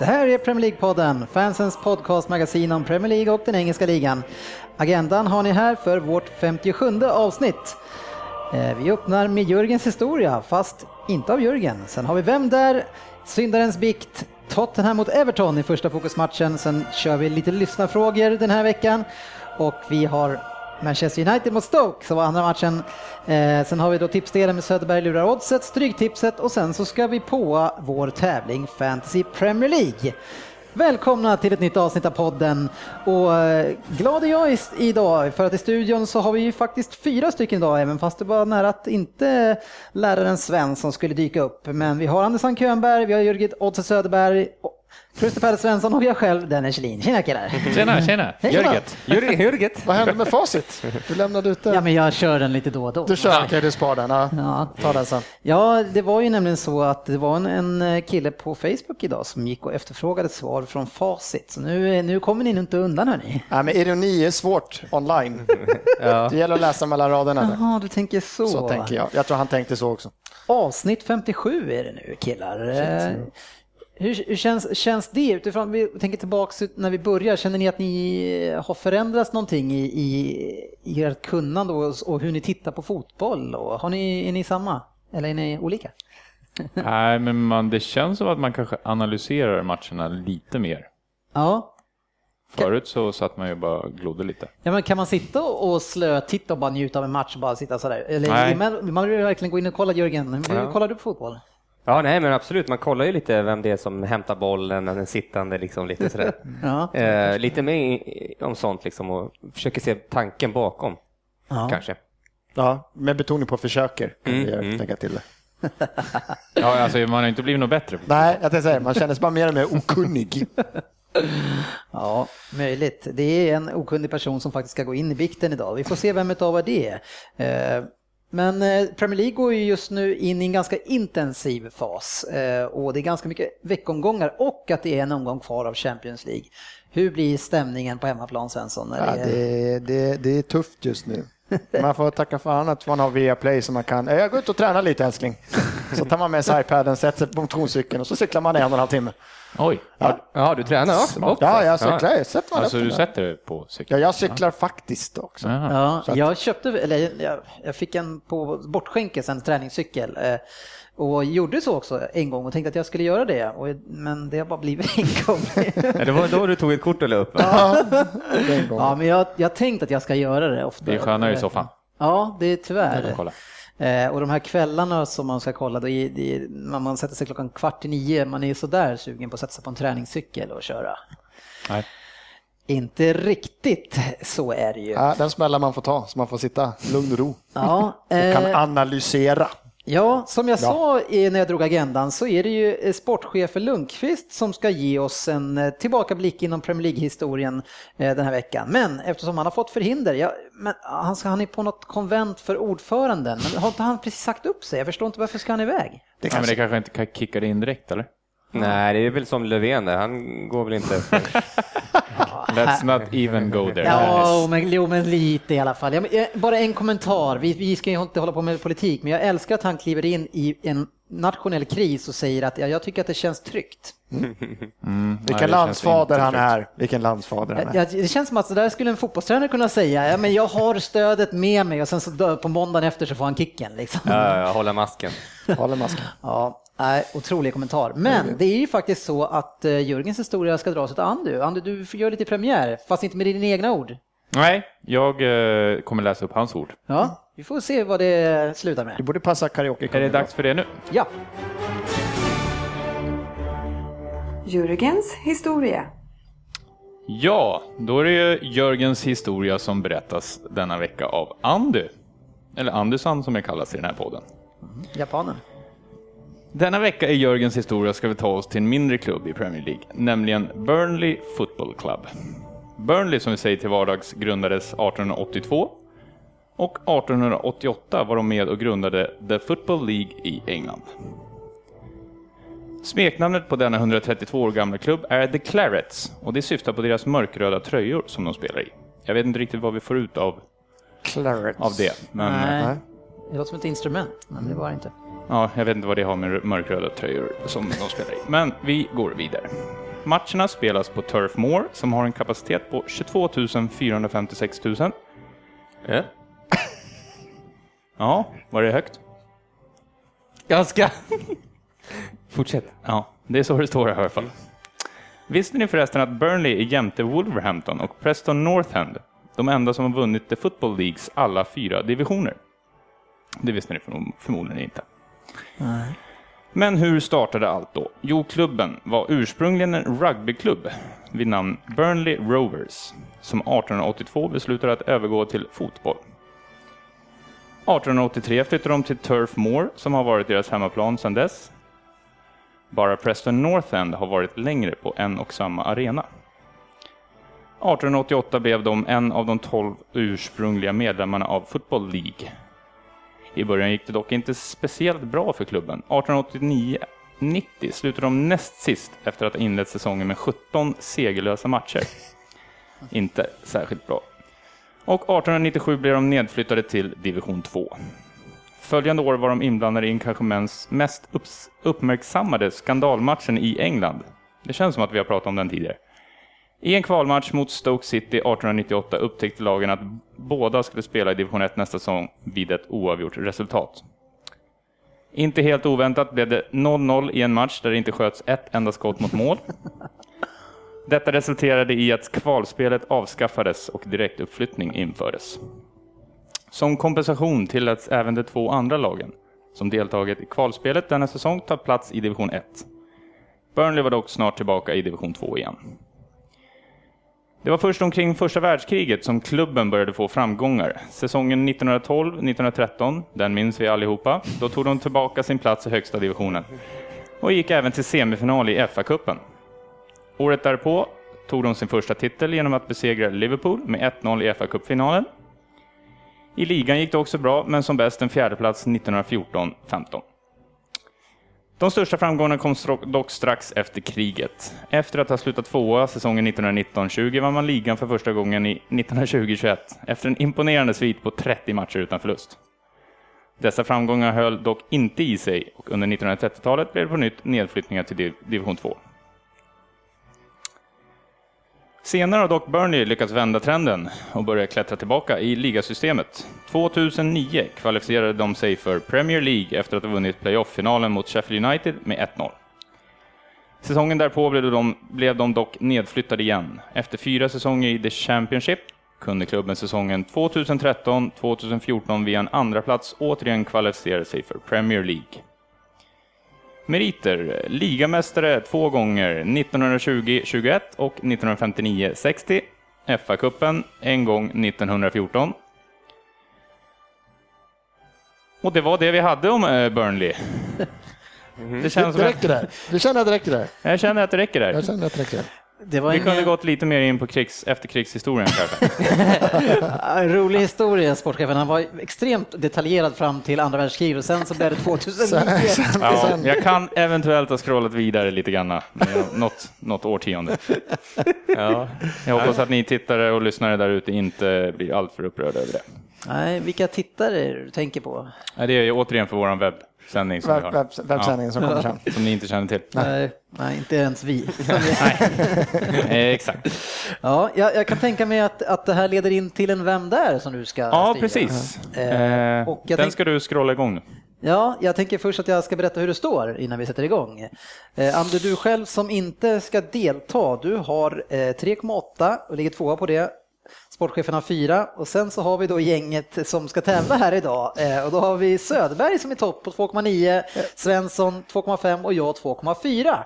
Det här är Premier League-podden, fansens podcastmagasin om Premier League och den engelska ligan. Agendan har ni här för vårt 57 avsnitt. Eh, vi öppnar med Jörgens historia, fast inte av Jörgen. Sen har vi Vem där? Syndarens bikt, Tottenham mot Everton i första fokusmatchen. Sen kör vi lite lyssnarfrågor den här veckan. Och vi har Manchester United mot Stoke som var andra matchen. Eh, sen har vi då tipsdelen med Söderberg lurar oddset, stryktipset och sen så ska vi på vår tävling Fantasy Premier League. Välkomna till ett nytt avsnitt av podden och eh, glad är jag idag för att i studion så har vi ju faktiskt fyra stycken idag även fast det var nära att inte läraren Svensson skulle dyka upp. Men vi har Anders Sand Könberg, vi har Jörgen Oddset Söderberg, Christer Pelle Svensson och jag själv Dennis Kjellin. Tjena killar! Tjena, tjena. Jörget. Jörget. Vad hände med facit? Du lämnade ut den. Ja men jag kör den lite då och då. Du kör, okej du spar den. Ja. Ja. Ta den sen. Ja, det var ju nämligen så att det var en, en kille på Facebook idag som gick och efterfrågade svar från Facit. Så nu, nu kommer ni inte undan hörni. Nej, men ironi är svårt online. Det gäller att läsa mellan raderna. Jaha, du tänker så. Så tänker jag. Jag tror han tänkte så också. Avsnitt 57 är det nu killar. Eh, Hur, hur känns, känns det utifrån, vi tänker tillbaka när vi börjar, känner ni att ni har förändrats någonting i, i, i ert kunnande och, och hur ni tittar på fotboll? Och har ni, är ni samma? Eller är ni olika? Nej, men man, det känns som att man kanske analyserar matcherna lite mer. Ja, Förut så satt man ju bara och glodde lite. Ja, men kan man sitta och slötitta och bara njuta av en match och bara sitta sådär? Eller Nej. man, man vill verkligen gå in och kolla Jörgen. Hur Ja. kollar du på fotboll? Ja, nej, men absolut. Man kollar ju lite vem det är som hämtar bollen, den sittande, liksom lite sådär. Ja. eh, lite mer om sånt liksom och försöker se tanken bakom, Ja. kanske. Ja, med betoning på försöker. Kan Mm, vi mm. lägga till det. Ja, alltså man har inte blivit något bättre. Nej, jag tänkte säga, man känner sig bara mer och mer okunnig. ja, möjligt. Det är en okunnig person som faktiskt ska gå in i bikten idag. Vi får se vem utav det är. Men eh, Premier League går ju just nu in i en ganska intensiv fas eh, och det är ganska mycket veckomgångar och att det är en omgång kvar av Champions League. Hur blir stämningen på hemmaplan Svensson? Ja, det är- det, det, är tufft just nu. Man får tacka fan att man har Viaplay så man kan, "Eh, jag går ut och tränar lite älskling. Så tar man med sig iPaden, sätter sig på motionscykeln och så cyklar man en och en halv timme. Oj, Ja, du tränar också? också. Ja, jag cyklar, jag sätter alltså du sätter dig på Ja, cykeln? jag cyklar faktiskt också. Ja, att- jag köpte, eller jag, jag fick en på bortskänke en träningscykel eh, och gjorde så också en gång och tänkte att jag skulle göra det, och, men det har bara blivit en gång. Ja, det var då du tog ett kort och la upp? Ja, ja, men jag, jag tänkte att jag ska göra det ofta. Det är skönare i soffan. Ja, det är tyvärr. Eh, och de här kvällarna som man ska kolla, då är, det är, när man sätter sig klockan kvart i nio, man är sådär sugen på att sätta sig på en träningscykel och köra. Nej. Inte riktigt så är det ju. Ja, den smällen man får ta, så man får sitta lugn och ro. Ja, Och eh, kan analysera. Ja, som jag Ja. sa i- när jag drog agendan så är det ju eh, sportchefen Lundqvist som ska ge oss en eh, tillbakablick inom Premier League-historien eh, den här veckan. Men eftersom han har fått förhinder, ja, men han, ska, han är på något konvent för ordföranden, men har inte han precis sagt upp sig? Jag förstår inte varför ska han iväg? Det Ja, men kanske, det kanske inte kan kicka in direkt eller? Nej, det är väl som Löfven där. Han går väl inte. Let's not even go there. Ja, men, jo, men lite i alla fall. Ja, men, eh, bara en kommentar, vi, vi ska ju inte hålla på med politik, men jag älskar att han kliver in i en nationell kris och säger att ja, jag tycker att det känns tryggt. Mm, det vilken känns landsfader han är. Vilken landsfader han är. Ja, det känns som att så där skulle en fotbollstränare kunna säga. Ja, men jag har stödet med mig och sen så på måndagen efter så får han kicken. Liksom. Ja, ja, hålla masken. Håller masken. Ja, nej, otrolig kommentar. Men det är ju faktiskt så att eh, Jörgens historia ska dras av Andu. Andu, du får göra lite premiär, fast inte med dina egna ord. Nej, jag eh, kommer läsa upp hans ord. Ja, vi får se vad det slutar Det med. borde passa karaoke. Är det dags för det nu? Ja, Jörgens historia. Ja, då är det ju Jörgens historia som berättas denna vecka av Andy. Eller Andersson som jag kallas i den här podden. japanen. Denna vecka i Jörgens historia ska vi ta oss till en mindre klubb i Premier League, nämligen Burnley Football Club. Burnley som vi säger till vardags grundades 1882 och 1888 var de med och grundade The Football League i England. Smeknamnet på denna 132 år gamla klubb är The Clarets och det syftar på deras mörkröda tröjor som de spelar i. Jag vet inte riktigt vad vi får ut av, Clarets. av det, men Nej. Nej. Det låter som ett instrument, men det var det inte. Ja, jag vet inte vad det har med mörkröda tröjor som de spelar i. Men vi går vidare. Matcherna spelas på Turf Moor som har en kapacitet på 22 456 000. Ja. Ja, var det högt? Ganska. Fortsätt. Ja, det är så det står här i alla fall. Visste ni förresten att Burnley är jämte Wolverhampton och Preston North End de enda som har vunnit The Football Leagues alla fyra divisioner? Det visste ni förmo- förmodligen inte. Men hur startade allt då? Jo, klubben var ursprungligen en rugbyklubb vid namn Burnley Rovers som 1882 beslutade att övergå till fotboll. 1883 flyttade de till Turf Moor som har varit deras hemmaplan sedan dess. Bara Preston North End har varit längre på en och samma arena. 1888 blev de en av de 12 ursprungliga medlemmarna av Football League. I början gick det dock inte speciellt bra för klubben. 1889-90 slutade de näst sist efter att ha inlett säsongen med 17 segerlösa matcher. Inte särskilt bra. Och 1897 blev de nedflyttade till division 2. Följande år var de inblandade i en kanske mest uppmärksammade skandalmatchen i England. Det känns som att vi har pratat om den tidigare. I en kvalmatch mot Stoke City 1898 upptäckte lagen att båda skulle spela i division 1 nästa säsong vid ett oavgjort resultat. Inte helt oväntat blev det 0-0 i en match där det inte sköts ett enda skott mot mål. Detta resulterade i att kvalspelet avskaffades och direktuppflyttning infördes. Som kompensation tilläts även de två andra lagen som deltagit i kvalspelet denna säsong ta plats i division 1. Burnley var dock snart tillbaka i division 2 igen. Det var först omkring första världskriget som klubben började få framgångar. Säsongen 1912-1913, den minns vi allihopa, då tog de tillbaka sin plats i högsta divisionen och gick även till semifinal i FA-cupen. Året därpå tog de sin första titel genom att besegra Liverpool med 1-0 i FA-cupfinalen. I ligan gick det också bra, men som bäst en fjärdeplats 1914-15. De största framgångarna kom dock strax efter kriget. Efter att ha slutat tvåa säsongen 1919-20 vann man ligan för första gången i 1920-21 efter en imponerande svit på 30 matcher utan förlust. Dessa framgångar höll dock inte i sig och under 1930-talet blev det på nytt nedflyttningar till div- division 2. Senare har dock Burnley lyckats vända trenden och börja klättra tillbaka i ligasystemet. 2009 kvalificerade de sig för Premier League efter att ha vunnit playoff-finalen mot Sheffield United med 1-0. Säsongen därpå blev de, blev de dock nedflyttade igen. Efter fyra säsonger i The Championship kunde klubben säsongen 2013-2014 via en andra plats återigen kvalificera sig för Premier League. Meriter. Ligamästare två gånger, 1920-21 och 1959-60. FA-cupen en gång 1914. Och det var det vi hade om eh, Burnley. Det känns Det att, räcker där. Du känner att det räcker där? jag känner att det räcker där. Jag känner att det räcker där. Det var Vi en, kunde gått lite mer in på krigs, efterkrigshistorien kanske. rolig historia, sportchefen. Han var extremt detaljerad fram till andra världskriget och sen så blev det 2009. Ja, jag kan eventuellt ha scrollat vidare lite grann, något, något årtionde. Ja. Jag hoppas att ni tittare och lyssnare där ute inte blir alltför upprörda över det. Nej, vilka tittare du tänker på? Det är ju återigen för vår webbsändning som har. webb, webbsändningen som kommer sen. Som ni inte känner till. Nej, nej inte ens vi. Eh, exakt. Ja, jag, jag kan tänka mig att, att det här leder in till en Vem där som du ska Ja, styra. precis. Eh, Eh, och jag Den tänk- ska du scrolla igång nu. Ja, jag tänker först att jag ska berätta hur det står innan vi sätter igång. Eh, Ander, du själv som inte ska delta, du har eh, 3,8 och ligger tvåa på det. Sportchefen har fyra och sen så har vi då gänget som ska tävla här idag eh, och då har vi Söderberg som är topp på 2,9, Svensson 2,5 och jag 2,4.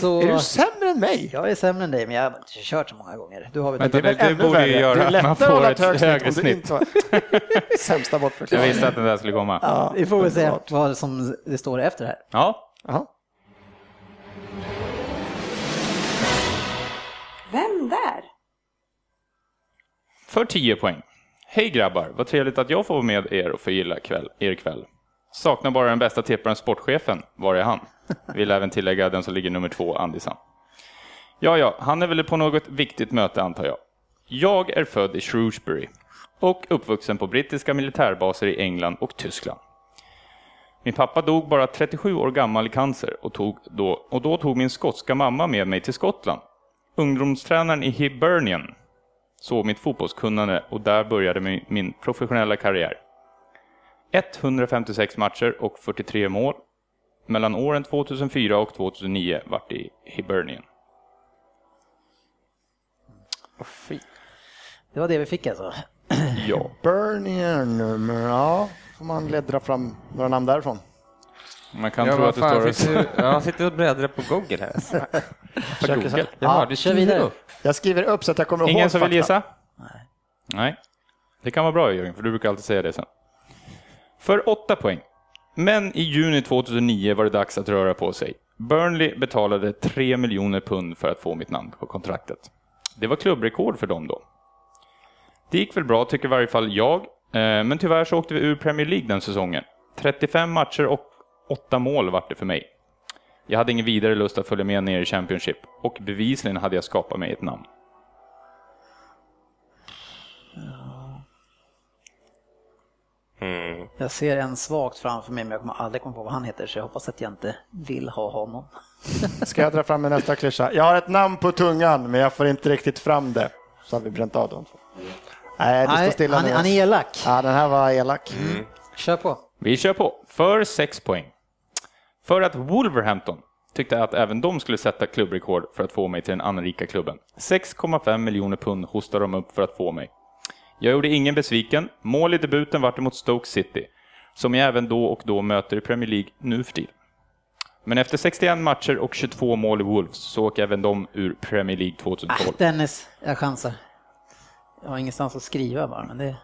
Så Är du sämre än mig? jag är sämre än dig men jag har inte kört så många gånger. Du har väl Men det, det, det, borde ju Det göra är att man får ett högre snitt. var- Sämsta Jag bortförklaring. visste att den där skulle komma. Ja, vi får väl se vad som det står efter här. Ja, Jaha. Vem där? För 10 poäng. Hej grabbar, vad trevligt att jag får vara med er och förgylla kväll, er kväll. Saknar bara den bästa tipparen, sportchefen. Var är han? Vill även tillägga den som ligger nummer två, Andisan. Ja, ja, han är väl på något viktigt möte antar jag. Jag är född i Shrewsbury och uppvuxen på brittiska militärbaser i England och Tyskland. Min pappa dog bara 37 år gammal i cancer och, tog då, och då tog min skotska mamma med mig till Skottland. Ungdomstränaren i Hibernian såg mitt fotbollskunnande och där började min, professionella karriär. 156 matcher och 43 mål. Mellan åren 2004 och 2009 vart det i Hibernian. Det var det vi fick alltså. Ja. Burnier, ja, får man läddra fram några namn därifrån. Man kan Ja, tro att det står... sitter du- Ja, han sitter och bläddrar på Google här. Så- Jaha, Ja, du kör vidare. Jag skriver upp så att jag kommer ihåg Ingen som vill gissa? Nej. Nej. Det kan vara bra Jörgen, för du brukar alltid säga det sen. För 8 poäng. Men i juni 2009 var det dags att röra på sig. Burnley betalade 3 miljoner pund för att få mitt namn på kontraktet. Det var klubbrekord för dem då. Det gick väl bra, tycker i varje fall jag. Eh, Men tyvärr så åkte vi ur Premier League den säsongen. 35 matcher och 8 mål vart det för mig. Jag hade ingen vidare lust att följa med ner i Championship och bevisligen hade jag skapat mig ett namn. Mm. Jag ser en svagt framför mig men jag kommer aldrig komma på vad han heter så jag hoppas att jag inte vill ha honom. Ska jag dra fram min nästa klyscha? Jag har ett namn på tungan, men jag får inte riktigt fram det. Så har vi bränt av dem. Nej, det står stilla han, nu. han är elak. Ja, den här var elak. Kör på. Vi kör på, för 6 poäng. För att Wolverhampton tyckte att även de skulle sätta klubbrekord för att få mig till den anrika klubben. 6,5 miljoner pund hostade de upp för att få mig. Jag gjorde ingen besviken. Mål i debuten vart det mot Stoke City, som jag även då och då möter i Premier League nu för tiden. Men efter 61 matcher och 22 mål i Wolves så åker även de ur Premier League 2012. Ah, Dennis, jag chansar. Jag har ingenstans att skriva bara men det...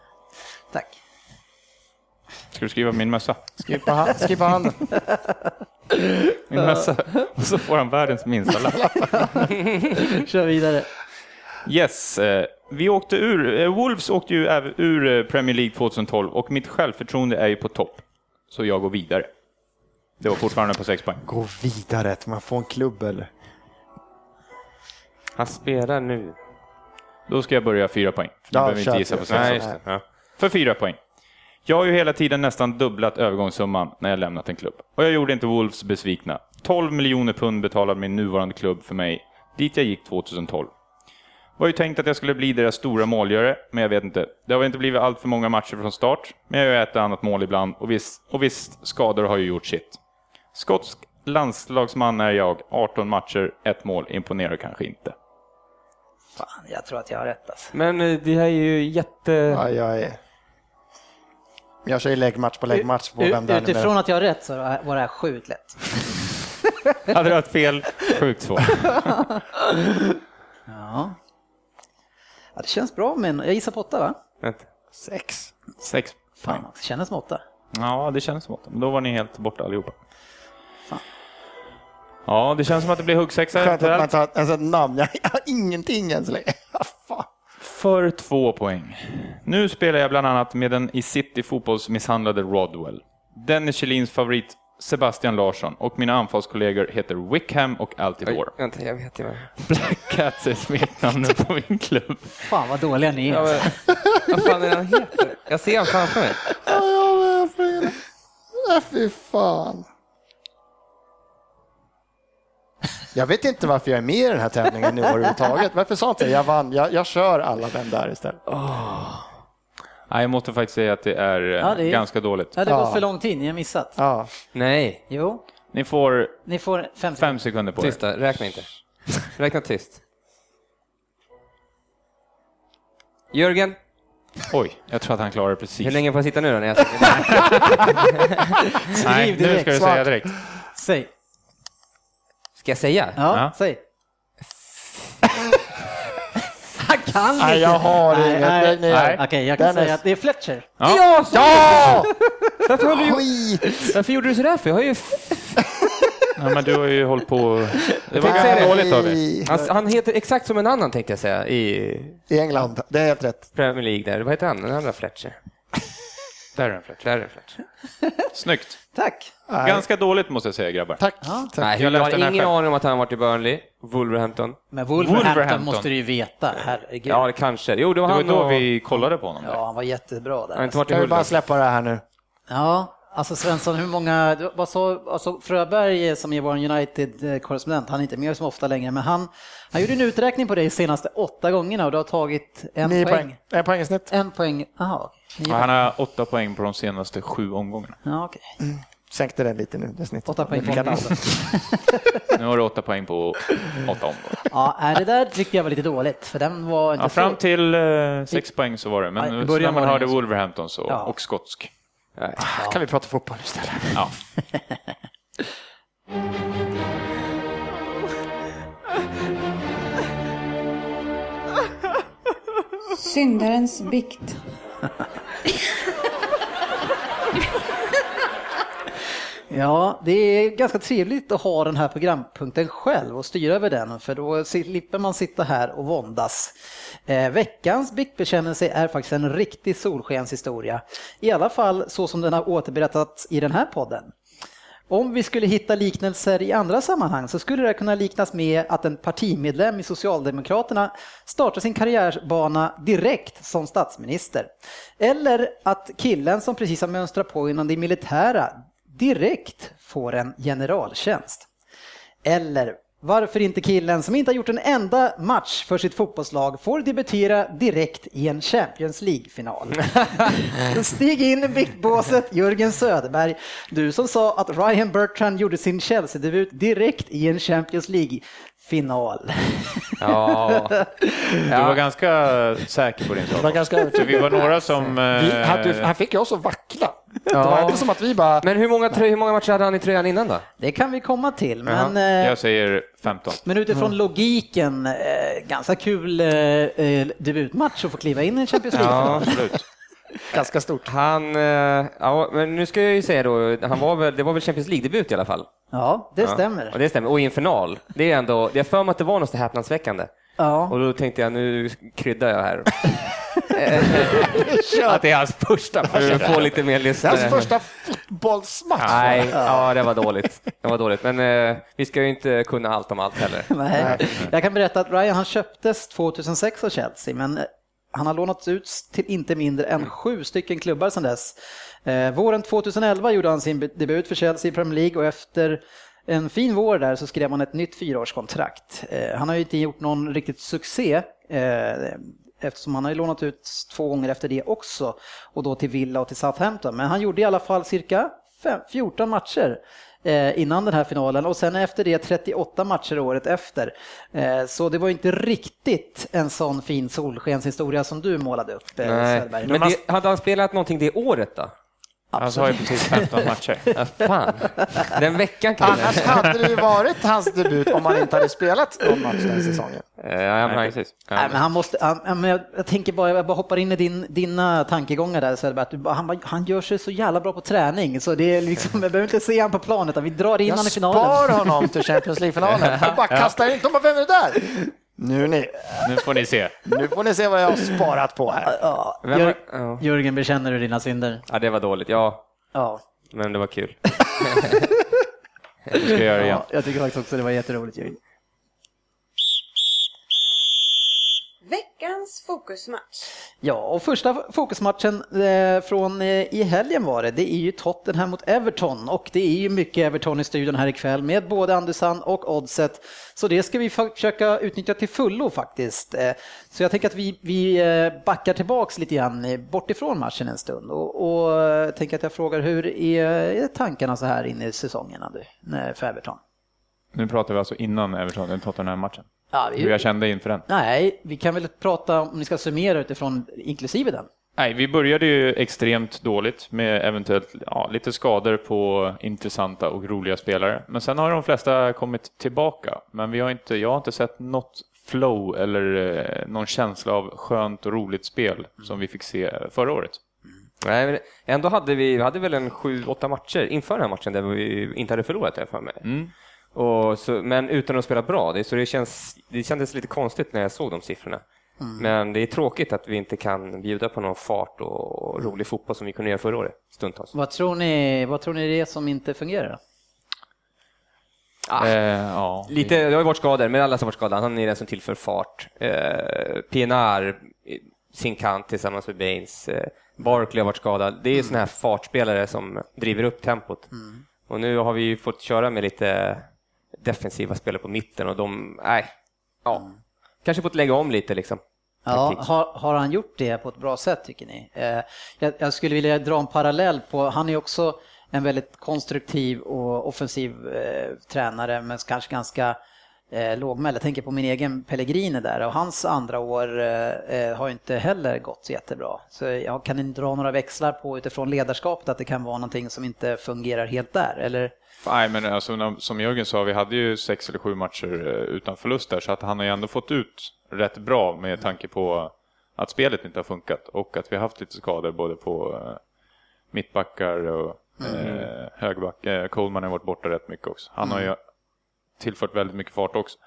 Tack. Ska du skriva min mössa? Skriv på, hand, skriv på handen. Min mössa. Och så får han världens minsta lapp. Kör vidare. Yes, eh, vi åkte ur, eh, Wolves åkte ju ur eh, Premier League 2012 och mitt självförtroende är ju på topp. Så jag går vidare. Det var fortfarande på 6 poäng. Gå vidare, man får en klubb eller? Han spelar nu. Då ska jag börja 4 poäng. För ni Ja, behöver inte gissa på fyra. 6. Nej, Nej, just det. Ja. För 4 poäng. Jag har ju hela tiden nästan dubblat övergångssumman när jag lämnat en klubb. Och jag gjorde inte Wolves besvikna. 12 miljoner pund betalade min nuvarande klubb för mig, dit jag gick 2012. Var ju tänkt att jag skulle bli deras stora målgörare, men jag vet inte. Det har väl inte blivit allt för många matcher från start, men jag gör ett annat mål ibland och visst, och visst skador har ju gjort sitt. Skotsk landslagsman är jag, 18 matcher, ett mål, imponerar kanske inte. Fan, jag tror att jag har rätt alltså. Men eh, det här är ju jätte... Ja, jag är... Jag kör ju läggmatch på läggmatch på vem det Utifrån att jag har rätt så var det här sjukt lätt. Hade du haft fel, sjukt svårt. Ja. ja, det känns bra men jag gissar på åtta va? Vänta. Sex. 6 poäng. Fan, det kändes som åtta. Ja, det känns som åtta. Men då var ni helt borta allihopa. Fan. Ja, det känns som att det blir huggsexa Skönt att man tar ett, alltså, ett namn. Jag har ingenting än så länge. Fan. För två poäng. Nu spelar jag bland annat med den i City fotbollsmisshandlade Rodwell. Dennis Kjellins favorit Sebastian Larsson och mina anfallskollegor heter Wickham och Oj, Altidore. vänta, jag vet ju vad. Black Cats är smeknamnet på min klubb. Fan vad dåliga ni är. Ja, men, vad fan är han heter? Jag ser honom framför mig. Ja, ja, men för- Ja, Fy fan. Jag vet inte varför jag är med i den här tävlingen nu överhuvudtaget. Varför sa inte jag jag vann? Jag, jag kör alla vem där istället. Nej, jag måste faktiskt säga att det är, eh, Ja, det är- ganska dåligt. Ja, det har Ja. för lång tid, ni har missat. Ja. Nej. Jo, Ni får ni får fem fem sekunder på er. Tysta, räkna inte. Räkna tyst. Jörgen, Oj, jag tror att han klarar det precis. hur länge får jag sitta nu då? När jag Nej, nu ska du säga direkt. Säg. Ska jag säga? Ja, Ja. säg. Han kan Nej, inte. jag har Nej, inget. nej. Den är- Okej, jag kan Den är- säga att det är Fletcher. Ja! så- Ja! Varför, har du, varför gjorde du sådär för? Jag har ju... Ja, men du har ju hållit på... Det var ganska dåligt av dig. Han, han heter exakt som en annan tänkte jag säga i I England, det är helt rätt. Premier League där. Vad heter han? Den andra Fletcher. Där är. Där det Fletcher. Snyggt. Tack. Ganska dåligt måste jag säga grabbar. Tack. Ja. tack. Nej, Jag jag, har ingen själv. aning om att han har varit i Burnley, Wolverhampton. Men Wolverhampton, Wolverhampton. måste du ju veta, herregud. Ja, det kanske. Jo, det var Det var han då och... vi kollade på honom. där. Ja, han var jättebra där. Han inte varit i Kan vi bara släppa det här nu? Ja, alltså Svensson, hur många, vad sa, alltså Fröberg eh, som är vår United-korrespondent, han är inte med så ofta längre, men han, han gjorde en uträkning på dig de senaste åtta gångerna och du har tagit en Nio poäng. poäng. En poäng i snitt. En poäng. Nio Ja, Han har åtta poäng på de senaste sju omgångarna. Ja, okej. Sänkte den lite nu, det snittet. Åtta poäng på. Nu har du åtta poäng på åtta omgångar. Ja, är det där tyckte jag var lite dåligt, för den var inte Ja, fram till eh, sex poäng så var det, men när man hörde. Wolverhampton så, Ja. och skotsk. Nej. Kan vi prata fotboll istället? Ja. Syndarens bikt. Ja, det är ganska trevligt att ha den här programpunkten själv och styra över den, för då slipper man sitta här och våndas. Eh, veckans biktbekännelse är faktiskt en riktig solskenshistoria. I alla fall så som den har återberättats i den här podden. Om vi skulle hitta liknelser i andra sammanhang så skulle det kunna liknas med att en partimedlem i Socialdemokraterna startar sin karriärbana direkt som statsminister. Eller att killen som precis har mönstrat på inom det militära direkt får en generaltjänst. Eller varför inte killen som inte har gjort en enda match för sitt fotbollslag får debutera direkt i en Champions League-final. Stig in i biktbåset, Jörgen Söderberg. Du som sa att Ryan Bertrand gjorde sin Chelsea-debut direkt i en Champions League-final. Ja. Du var ganska säker på din Det var sak. ganska Så vi var några som... vi, eh, han fick ju oss att vackla. Det var inte som att vi bara... Men hur många, hur många matcher hade han i tröjan innan då? Det kan vi komma till, Jaha, men, eh, Jag säger 15. men utifrån logiken, eh, ganska kul debutmatch att få kliva in i en Champions League-final. Absolut. Ganska stort. Han, eh, ja, men nu ska jag ju säga då, han var väl, det var väl Champions League-debut i alla fall? Ja, det Ja. stämmer. Och det stämmer, och i en final. Det är ändå, jag för mig att det var något häpnadsväckande. Ja. Och då tänkte jag, nu kryddar jag här. att det är hans första, för att få lite mer lyssnare. hans första fotbollsmatch. Nej, ja det var dåligt. Det var dåligt. Men eh, vi ska ju inte kunna allt om allt heller. Nej. Jag kan berätta att Ryan han köptes 2006 av Chelsea men han har lånats ut till inte mindre än sju stycken klubbar sedan dess. Eh, våren 2011 gjorde han sin debut för Chelsea i Premier League och efter en fin vår där så skrev han ett nytt fyraårskontrakt. Eh, han har ju inte gjort någon riktigt succé eh, eftersom han har ju lånat ut två gånger efter det också och då till Villa och till Southampton. Men han gjorde i alla fall cirka 14 matcher innan den här finalen och sen efter det 38 matcher året efter. Eh, så det var ju inte riktigt en sån fin solskenshistoria som du målade upp, eh, Nej. Söderberg. Men det, hade han spelat någonting det året då? Han sa ju precis 15 matcher. Ja, fan. Den veckan kanske? Annars hade det ju varit hans debut om han inte hade spelat någon match den säsongen. Eh, Ja, Nej, precis. Ja, Nej, men han måste, han, ja, men jag, jag tänker bara, jag bara hoppar in i din, dina tankegångar där Söderberg, att han, han gör sig så jävla bra på träning så det är liksom, jag behöver inte se han på planen utan vi drar in Jag honom i finalen. spar honom till Champions League-finalen. Jag bara kastar in, de bara, vem är det där? Nu ni, Nu får ni se. nu får ni se vad jag har sparat på här. Ja, Vem Jör, ja. Jörgen, bekänner du dina synder? ja, det var dåligt. Ja, Ja. men det var kul. Vi ska göra det igen. ja, jag tycker faktiskt också det var jätteroligt Jörgen. Veckans fokusmatch. Ja, och första fokusmatchen eh, från eh, i helgen var det. Det är ju Tottenham mot Everton och det är ju mycket Everton i studion här ikväll med både Andersson och Oddset. Så det ska vi försöka utnyttja till fullo faktiskt. Eh, så jag tänker att vi, vi backar tillbaks lite grann eh, bort ifrån matchen en stund och, och tänker att jag frågar hur är, är tankarna så här inne i säsongen när- för Everton? Nu pratar vi alltså innan Everton, den Tottenham-matchen. Ja, vi- hur jag kände inför den. Nej, vi kan väl prata om ni ska summera utifrån inklusive den. Nej, vi började ju extremt dåligt med eventuellt ja, lite skador på intressanta och roliga spelare. Men sen har de flesta kommit tillbaka. Men vi har inte, jag har inte sett något flow eller eh, någon känsla av skönt och roligt spel som vi fick se förra året. Nej, men ändå hade vi, vi hade väl en sju, åtta matcher inför den här matchen där vi inte hade förlorat, jag för mig. Mm. Och så, men utan att spela bra. Det, så det, känns, det kändes lite konstigt när jag såg de siffrorna. Men det är tråkigt att vi inte kan bjuda på någon fart och rolig fotboll som vi kunde göra förra året, stundtals. Vad tror ni, vad tror ni det är som inte fungerar? Ah, Eh, ja. Lite, det har ju varit skador, men alla som varit skadade. Han är den som tillför fart. Eh, PNR, sin kant tillsammans med Baines. Eh, Barkley har varit skadad. Det är såna här fartspelare som driver upp tempot. Och nu har vi ju fått köra med lite defensiva spelare på mitten och de, nej, ja. Kanske fått lägga om lite liksom. Ja, har, har han gjort det på ett bra sätt tycker ni? Eh, jag, jag skulle vilja dra en parallell på, han är också en väldigt konstruktiv och offensiv eh, tränare men kanske ganska eh, lågmäld. Jag tänker på min egen Pellegrini där och hans andra år eh, eh, har inte heller gått så jättebra. Så jag kan inte dra några växlar på utifrån ledarskapet att det kan vara någonting som inte fungerar helt där, eller? Nej, men alltså, som Jörgen sa, vi hade ju sex eller sju matcher eh, utan förlust där, så att han har ju ändå fått ut rätt bra med tanke på att spelet inte har funkat och att vi har haft lite skador både på eh, mittbackar och eh, högback. Eh, Coleman har varit borta rätt mycket också. Han har ju tillfört väldigt mycket fart också.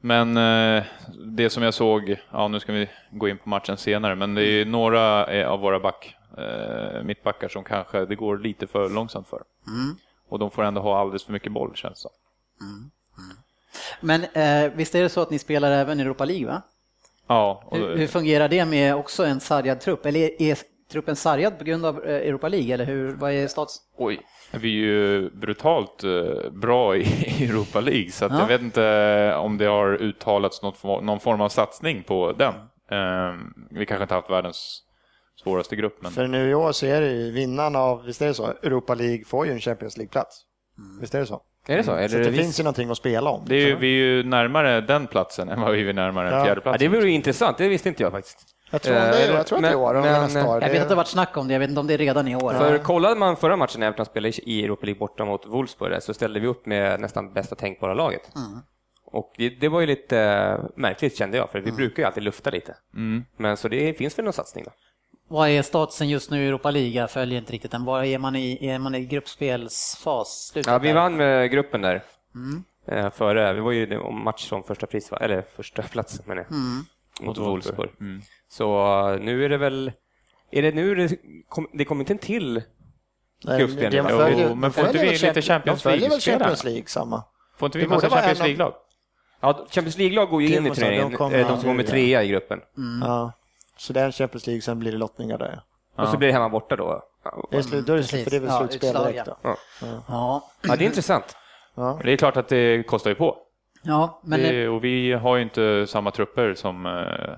Men eh, det som jag såg, ja nu ska vi gå in på matchen senare, men det är några eh, av våra back, eh, mittbackar som kanske det går lite för långsamt för. Och de får ändå ha alldeles för mycket boll känns det som. Men eh, visst är det så att ni spelar även i Europa League va? Ja, Hur, hur fungerar det med också en sargad trupp? Eller är, truppen sargad på grund av eh, Europa League? Eller hur, vad är stats? oj, vi är ju brutalt eh, bra i Europa League så Ja. jag vet inte om det har uttalats något, någon form av satsning på den. Eh, vi kanske inte haft världens svåraste grupp, men För nu i år så är det ju vinnaren av, visst är det så, Europa League får ju en Champions League-plats. Visst är det så? Är det så? Eller Så det det finns ju någonting att spela om. det är ju, vi är ju närmare den platsen än vad vi är närmare Ja. fjärde Ja, det vore ju intressant, det visste inte jag faktiskt. Jag tror, det är, Eh, jag tror att det är i år, men- eller nästa men- år. Jag vet att det har varit snack om det, jag vet inte om det är redan i år. För kollade man förra matchen när Everton spelade i Europa League borta mot Wolfsburg så ställde vi upp med nästan bästa tänkbara laget. Och det, det var ju lite eh, märkligt kände jag, för vi brukar ju alltid lufta lite. Mm. Men så det finns väl någon satsning då? Vad är statusen just nu i Europa League? Jag följer inte riktigt den. Var är man i, är man i gruppspelsfas? Slutet Ja, vi vann med gruppen där. Eh, före, vi var ju om match som första pris, eller första plats menar jag. Mot Wolfsburg. Mm. Så eh, nu är det väl, är det nu det, kom, det kommer inte en till Nej, gruppspel va? följer- Jo, men får inte vi väl lite Champions- följer väl? Champions League samma. Får inte vi massa Champions League-lag? Ja, Champions League-lag går ju in i turneringen, de kommer- eh, de som går med ja. trea i gruppen. Ja. Så det är en Champions League, sen blir det lottningar där. Och så blir det hemma borta då. Ja, Det är slut, då är det slut, för det är väl Ja, slutspel utslag, direkt då. ja. Ja. Ja, ja, det är intressant. Ja. Det är klart att det kostar ju på. ja men det, och vi har ju inte samma trupper som eh,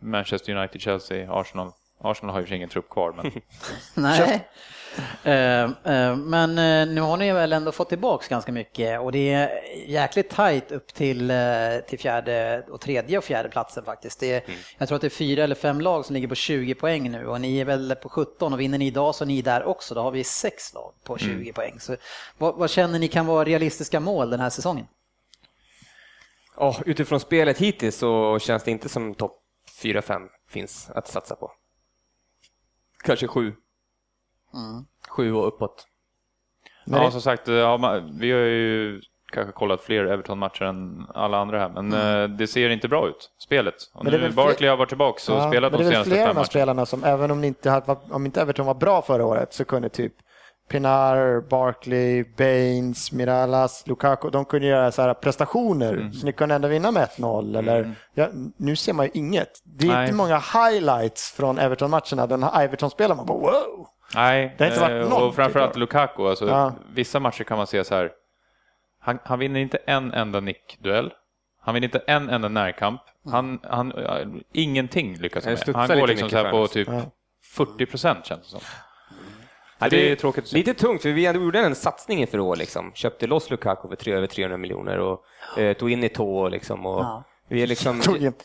Manchester United, Chelsea, Arsenal. Arsenal har ju ingen trupp kvar, men nej. Eh, eh, Men eh, nu har ni väl ändå fått tillbaks ganska mycket och det är jäkligt tajt upp till, till fjärde och tredje och fjärde platsen faktiskt. Det är, Jag tror att det är fyra eller fem lag som ligger på 20 poäng nu och ni är väl på 17 och vinner ni idag så är ni där också. Då har vi sex lag på 20 poäng. Så vad, vad känner ni kan vara realistiska mål den här säsongen? Ja, utifrån spelet hittills så känns det inte som topp 4-5 finns att satsa på. Kanske 7. 7 och uppåt. Men ja, som sagt, ja, vi har ju kanske kollat fler Everton-matcher än alla andra här, men eh, det ser inte bra ut, spelet. Och Men nu Barkley har varit tillbaka och Ja, spelat men de det är väl senaste flera av fem de matcherna. spelarna som, även om, inte hade, om inte Everton var bra förra året, så kunde typ Pinar, Barkley, Baines, Miralas, Lukaku, de kunde göra så här prestationer. Mm. Så ni kunde ändå vinna med 1-0. Eller, ja, nu ser man ju inget. Det är Nej. inte många highlights från Everton-matcherna. Den här Everton-spelaren, man bara wow! Nej, Det har inte varit eh, någon, och framförallt Lukaku. Alltså, Ja. Vissa matcher kan man se så här, han, han vinner inte en enda nickduell. Han vinner inte en enda närkamp. Han, han, ja, ingenting lyckas han med. Han går liksom så här på typ Ja. 40 procent känns det som. Ja, det är tråkigt att se. Lite tungt, för vi gjorde en satsning inför år. Liksom. Köpte loss Lukaku för tre, över 300 miljoner och eh, tog in i tå. Liksom, och Ja. Vi är liksom...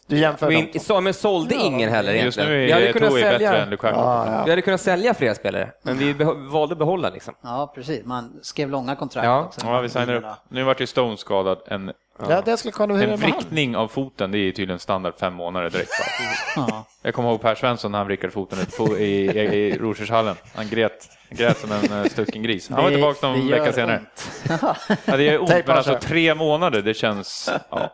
Du jämför vi dem. så, men sålde ingen heller Just egentligen. nu vi hade är kunnat Toei bättre sälja, än Lukaku. Ja, ja. vi hade kunnat sälja flera spelare, men vi valde att behålla. Liksom. Ja, precis. Man skrev långa kontrakt Ja. också. Ja, vi signar upp. Nu vart ju Stone skadad. En, Ja, det skulle kunna en vrickning av foten, det är tydligen standard fem månader direkt. Ja. Jag kommer ihåg Per Svensson när han vrickade foten i, i, i Rosershallen. Han grät, grät som en eh, stucken gris. Han var Det- tillbaka någon gör vecka senare. ont. Ja, det är ont, men alltså tre månader, det känns, ja,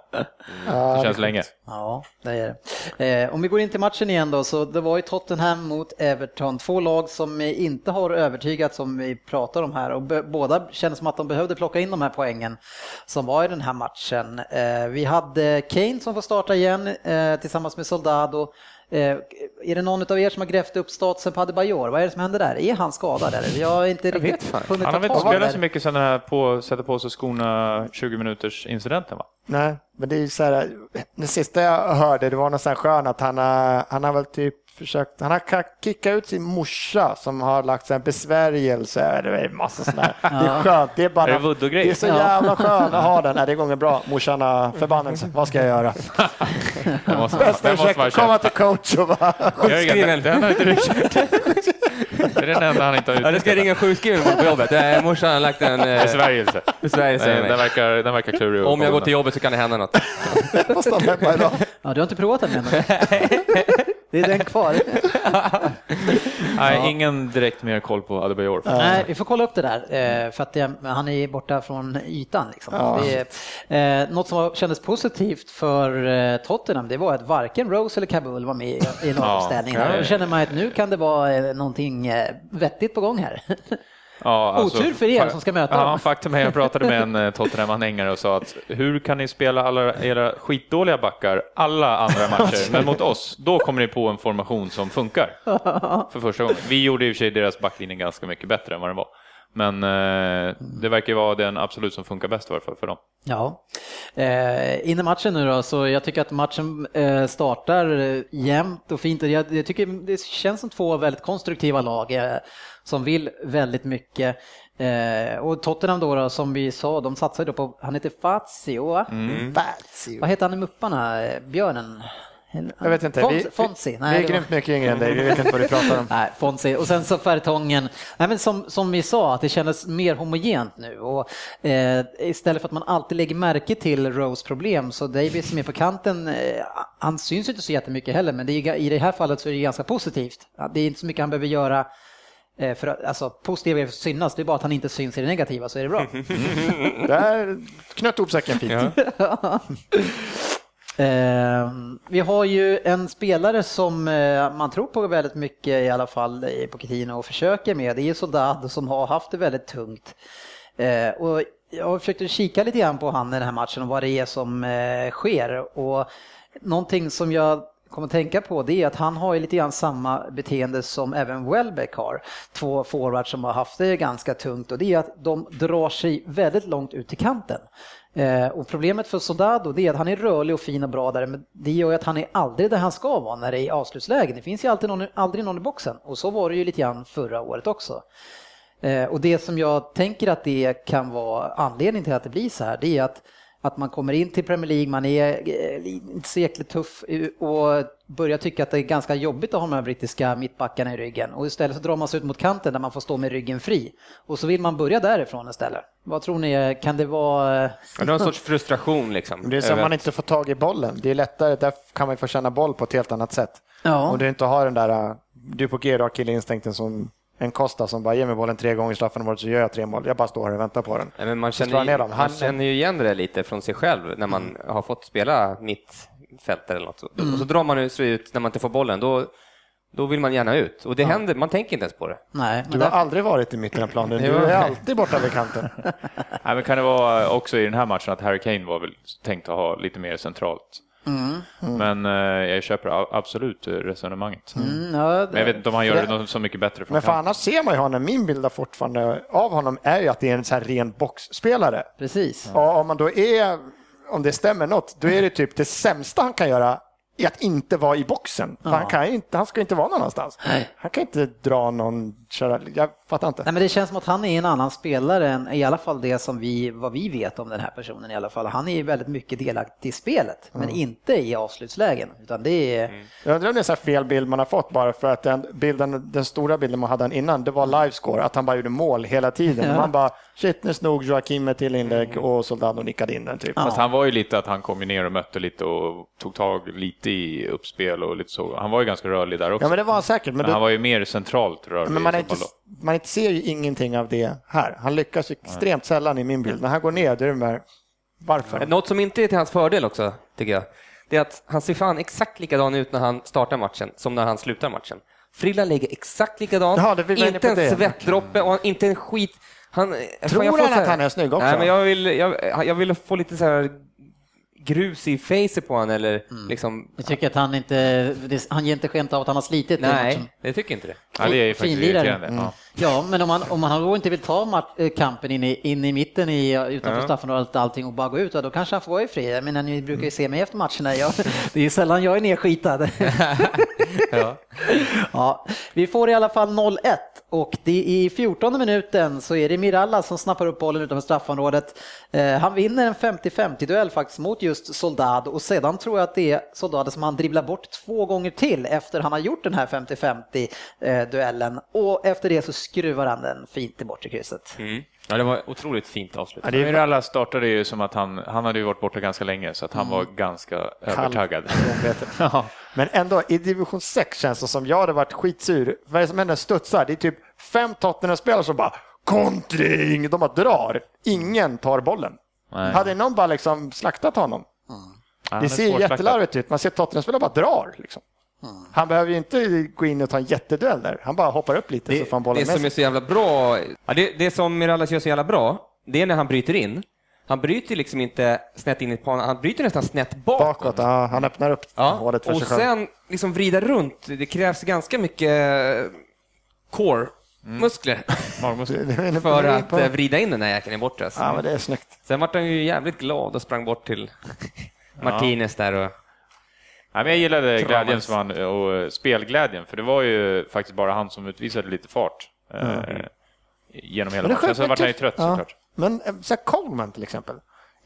Ja, det känns länge. Ja, det är det. Eh, om vi går in till matchen igen då, så det var ju Tottenham mot Everton. Två lag som inte har övertygat som vi pratar om här och båda kändes som att de behövde plocka in de här poängen som var i den här matchen. Eh, vi hade Kane som får starta igen eh, tillsammans med Soldado. Eh, är det någon av er som har grävt upp statusen på Adebayor? Vad är det som händer där? Är han skadad eller? Vi har inte vet riktigt hunnit Han har ta väl inte spelat där. så mycket sedan den här på, sätta på sig skorna 20 minuters incidenten va? Nej, men det är ju så här, det sista jag hörde det var något så här skön att han har, han har väl typ försökt, han har ka- kickat ut sin morsa som har lagt sig en besvärjelse, det är massa sådana här. Det är skönt, det är bara, Är det det är så Ja. jävla skönt att ha den, Nej, det går bra, morsan har förbannelse, vad ska jag göra? Måste, Bästa ursäkten, komma till coach och bara, Jörgen, den har inte du kört. Det är den enda han inte har Ja, det ska ringa sjukskriven på jobbet. Eh, morsan har lagt en eh, Besvärjelse. besvärjelse Den, den, verkar, den verkar klurig. Om jag går till jobbet så kan det hända något. hemma idag. Ja, du har inte provat den än? Det är den kvar. Nej, ingen direkt mer koll på Adebayor. Nej, vi får kolla upp det där, eh, för att det, han är borta från ytan. Liksom. Ja. Det, eh, något som kändes positivt för eh, Tottenham, det var att varken Rose eller Kabul var med i, några Ja. Då känner man att nu kan det vara någonting vettigt på gång här. Ja, Otur för er som ska möta ja, dem. Faktum är, jag pratade med en eh, Tottenham-anhängare och sa att hur kan ni spela alla era skitdåliga backar alla andra matcher, men mot oss, då kommer ni på en formation som funkar. För första gången. Vi gjorde i och för sig deras backlinje ganska mycket bättre än vad den var. Men eh, det verkar ju vara den absolut som funkar bäst fall för dem. Ja. Eh, in i matchen nu då, så jag tycker att matchen eh, startar jämnt och fint. Och Jag, jag tycker det känns som två väldigt konstruktiva lag eh, som vill väldigt mycket. Eh, och Tottenham då, då, som vi sa, de satsade då på, han heter Fazio, va? Fazio. Vad heter han i Mupparna? Eh, Björnen? Jag vet inte, Fons, vi, Fonzie? vi Nej, är var- grymt mycket yngre än dig, vi vet inte vad du pratar om. Nej, Fonzie. Och sen så Fertongen. Nej, men som, som vi sa, att det kändes mer homogent nu. Och, eh, istället för att man alltid lägger märke till Rose problem, så Davis som är på kanten, eh, han syns inte så jättemycket heller, men det är, i det här fallet så är det ganska positivt. Ja, Det är inte så mycket han behöver göra eh, för att, alltså, positiva är för att synas, det är bara att han inte syns i det negativa så är det bra. Där knöt ihop säcken fint. Eh, Ehm, vi har ju en spelare som eh, man tror på väldigt mycket i alla fall i Pochettino och försöker med. Det är Soldado som har haft det väldigt tungt. Eh, och jag försökte kika lite grann på han i den här matchen och vad det är som eh, sker. Och någonting som jag kommer att tänka på det är att han har ju lite grann samma beteende som även Welbeck har. Två forwards som har haft det ganska tungt och det är att de drar sig väldigt långt ut till kanten. Eh, och problemet för Soldado det är att han är rörlig och fin och bra där men det gör ju att han är aldrig där han ska vara när det är avslutslägen. Det finns ju alltid någon, aldrig någon i boxen och så var det ju lite grann förra året också. Eh, och det som jag tänker att det kan vara anledningen till att det blir så här, det är att, att man kommer in till Premier League, man är eh, inte så jäkla tuff eh, och börjar tycka att det är ganska jobbigt att ha de här brittiska mittbackarna i ryggen. Och istället så drar man sig ut mot kanten där man får stå med ryggen fri. Och så vill man börja därifrån istället. Vad tror ni, kan det vara... eh, Ja, Det var en sorts frustration liksom. Det är som över man att- inte får tag i bollen. Det är lättare, där kan man få känna boll på ett helt annat sätt. Ja. Och du inte har den där, du på G har killinstinkten som en Costa som bara ger mig bollen tre gånger i straffområdet så gör jag tre mål. Jag bara står här och väntar på den. Nej, men man känner, ju, ner dem. man Han- känner ju igen det lite från sig själv när man har fått spela mittfältare eller något. Och så drar man sig ut när man inte får bollen. Då, då vill man gärna ut. Och det händer, man tänker inte ens på det. Nej, men Du har där, aldrig varit i mitten av planen. Du är alltid borta vid kanten. Nej, men kan det vara också i den här matchen att Harry Kane var väl tänkt att ha lite mer centralt? Men eh, jag köper a- absolut resonemanget. mm, ja, Men jag vet inte om han gör det det- något så mycket bättre från Men för kanten. annars ser man ju honom, min bild av fortfarande av honom är ju att det är en så här ren boxspelare. precis. Och om man då är, om det stämmer något, då är det typ det sämsta han kan göra i att inte vara i boxen. Ja. Han, kan inte, han ska inte vara någon annanstans. Nej. Han kan inte dra någon, köra, jag fattar inte. Nej, men det känns som att han är en annan spelare än i alla fall det som vi, vad vi vet om den här personen i alla fall. Han är ju väldigt mycket delaktig i spelet, men inte i avslutslägen. Utan det är, Jag undrar om det är så här fel bild man har fått bara för att den, bilden, den stora bilden man hade innan, det var livescore, att han bara gjorde mål hela tiden. Ja. Man bara, shit nu snod Joakim ett till inlägg och Soldado nickade in den typ. Ja. Fast han var ju lite att han kom ju ner och mötte lite och tog tag lite i uppspel och lite så. Han var ju ganska rörlig där också. Ja men det var han säkert, men, men då, han var ju mer centralt rörlig. men man, inte, man inte ser ju ingenting av det här. Han lyckas ju extremt sällan i min bild. När han går ner, då är det mer, varför? Något som inte är till hans fördel också, tycker jag, det är att han ser fan exakt likadan ut när han startar matchen som när han slutar matchen. Frilla lägger exakt likadant, Ja, det inte en det. svettdroppe och inte en skit. Han, Tror jag får han här- att han är snygg också? Nej, men jag vill, jag, jag vill få lite så här grus i facet på honom eller Mm. liksom... jag tycker att han inte, han ger inte skämt av att han har slitit. Nej, det tycker inte det. Ja, det är ju faktiskt irriterande. Mm. Ja. Ja, men om man, om man då inte vill ta eh, kampen in i, in i mitten i, utanför Ja. straffområdet och allting och bara gå ut, då kanske han får vara i fred. Jag menar, ni brukar ju se mig efter matcherna. Jag, det är ju sällan jag är nedskitad. Ja. Ja, vi får i alla fall 0-1 och det i 14 minuten så är det Miralla som snappar upp bollen utanför straffområdet. Eh, han vinner en 50-50 duell faktiskt mot just Soldado och sedan tror jag att det är Soldado som han dribblar bort två gånger till efter han har gjort den här 50-50 eh, duellen och efter det så skruvar han den fint i bortre krysset. Mm. ja, det var otroligt fint avslut. Ja, det är Miralla startade ju som att han, han hade ju varit borta ganska länge så att han Mm. var ganska övertaggad. Ja. Men ändå, i division 6 känns det som jag hade varit skitsur. Vad är det som händer? Studsar. Det är typ fem Tottenham-spelare som bara kontring! De bara drar. Ingen tar bollen. Nej. Hade någon bara liksom slaktat honom? Ja, han Det ser jättelarvigt ut. Man ser Tottenham-spelare bara drar. Liksom. Han behöver ju inte gå in och ta en jätteduell där. Han bara hoppar upp lite så får han bollen det med som är sig. så jävla bra, ja, det, det som Mirallas gör så jävla bra, det är när han bryter in. Han bryter liksom inte snett in i planen, han bryter nästan snett bakåt. Bakåt, ja, han öppnar upp Ja, hålet för och sig själv. sen liksom vrida runt. Det krävs ganska mycket core-muskler Magmuskler. för att eh, vrida in den här jäkeln i bortre. alltså. Ja, men det är snyggt. Sen vart han ju jävligt glad och sprang bort till Martinez där och... Nej, men jag gillade Tramas. glädjen som han, och eh, spelglädjen, för det var ju faktiskt bara han som utvisade lite fart eh, genom hela matchen. Sen vart han ju trött ja. såklart. Men eh, så här Coleman till exempel.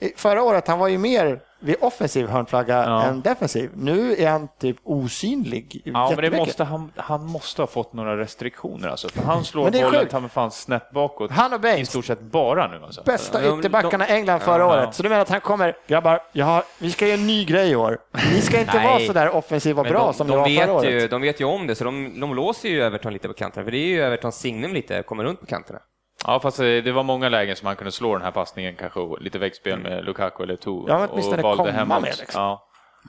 I- Förra året han var ju mer vid offensiv hörnflagga Ja. än defensiv. Nu är han typ osynlig. Ja, men det måste, han, han måste ha fått några restriktioner alltså, för han slår Men det är bollen ta mig fan snett bakåt Han och i Baines, stort sett bara nu alltså. bästa Ja, ytterbackarna i England förra Ja. året. Så du menar att han kommer, grabbar, jag har, vi ska göra en ny grej i år. Ni ska inte vara så där offensiva och bra de, som de, ni var förra vet ju, året. de vet ju om det, så de, de låser ju Everton lite på kanterna, för det är ju Evertons signum lite, kommer runt på kanterna. Ja, fast eh, det var många lägen som han kunde slå den här passningen, kanske lite väggspel med Lukaku eller To. Ja, åtminstone komma hemåt. med, liksom. Ja.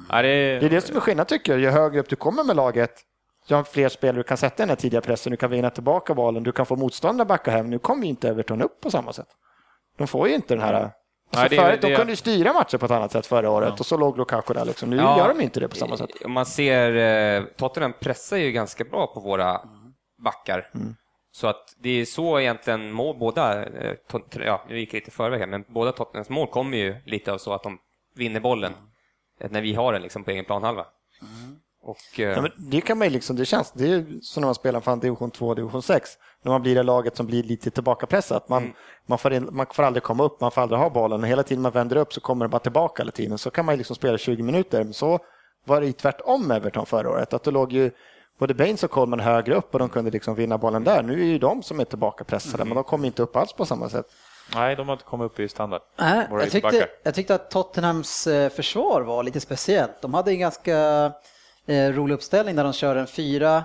Ja, det, Det är det som är skillnad tycker jag. Ju högre upp du kommer med laget, ju har fler spelare du kan sätta i den här tidiga pressen, du kan vinna tillbaka bollen, du kan få motståndare backa hem. Nu kommer ju inte Everton upp på samma sätt. De får ju inte den här... Alltså Nej, det förut, det de kunde ju styra matcher på ett annat sätt förra året och så låg Lukaku där liksom. Nu gör de inte det på samma sätt. Man ser, eh, Tottenham pressar ju ganska bra på våra backar. Mm. Så att det är så egentligen mål, båda, eh, ja, jag gick lite förväg här, men båda Tottenhams mål kommer ju lite av så att de vinner bollen eh, när vi har den liksom på egen planhalva. Och, eh, Ja, det kan man ju liksom, det känns, det är ju som när man spelar fan division 2 division 6. När man blir det laget som blir lite tillbakapressat. Man, man, får in, man får aldrig komma upp, man får aldrig ha bollen och hela tiden man vänder upp så kommer det bara tillbaka hela tiden. Så kan man liksom spela 20 minuter. Men så var det ju tvärtom med Everton förra året. Att då låg ju både Baines och Coleman högre upp och de kunde liksom vinna bollen där. Nu är ju de som är tillbakapressade, men de kommer inte upp alls på samma sätt. Nej, de har inte kommit upp i standard. Nej, jag, tyckte, jag tyckte att Tottenhams eh, försvar var lite speciellt. De hade en ganska eh, rolig uppställning där de kör en fyra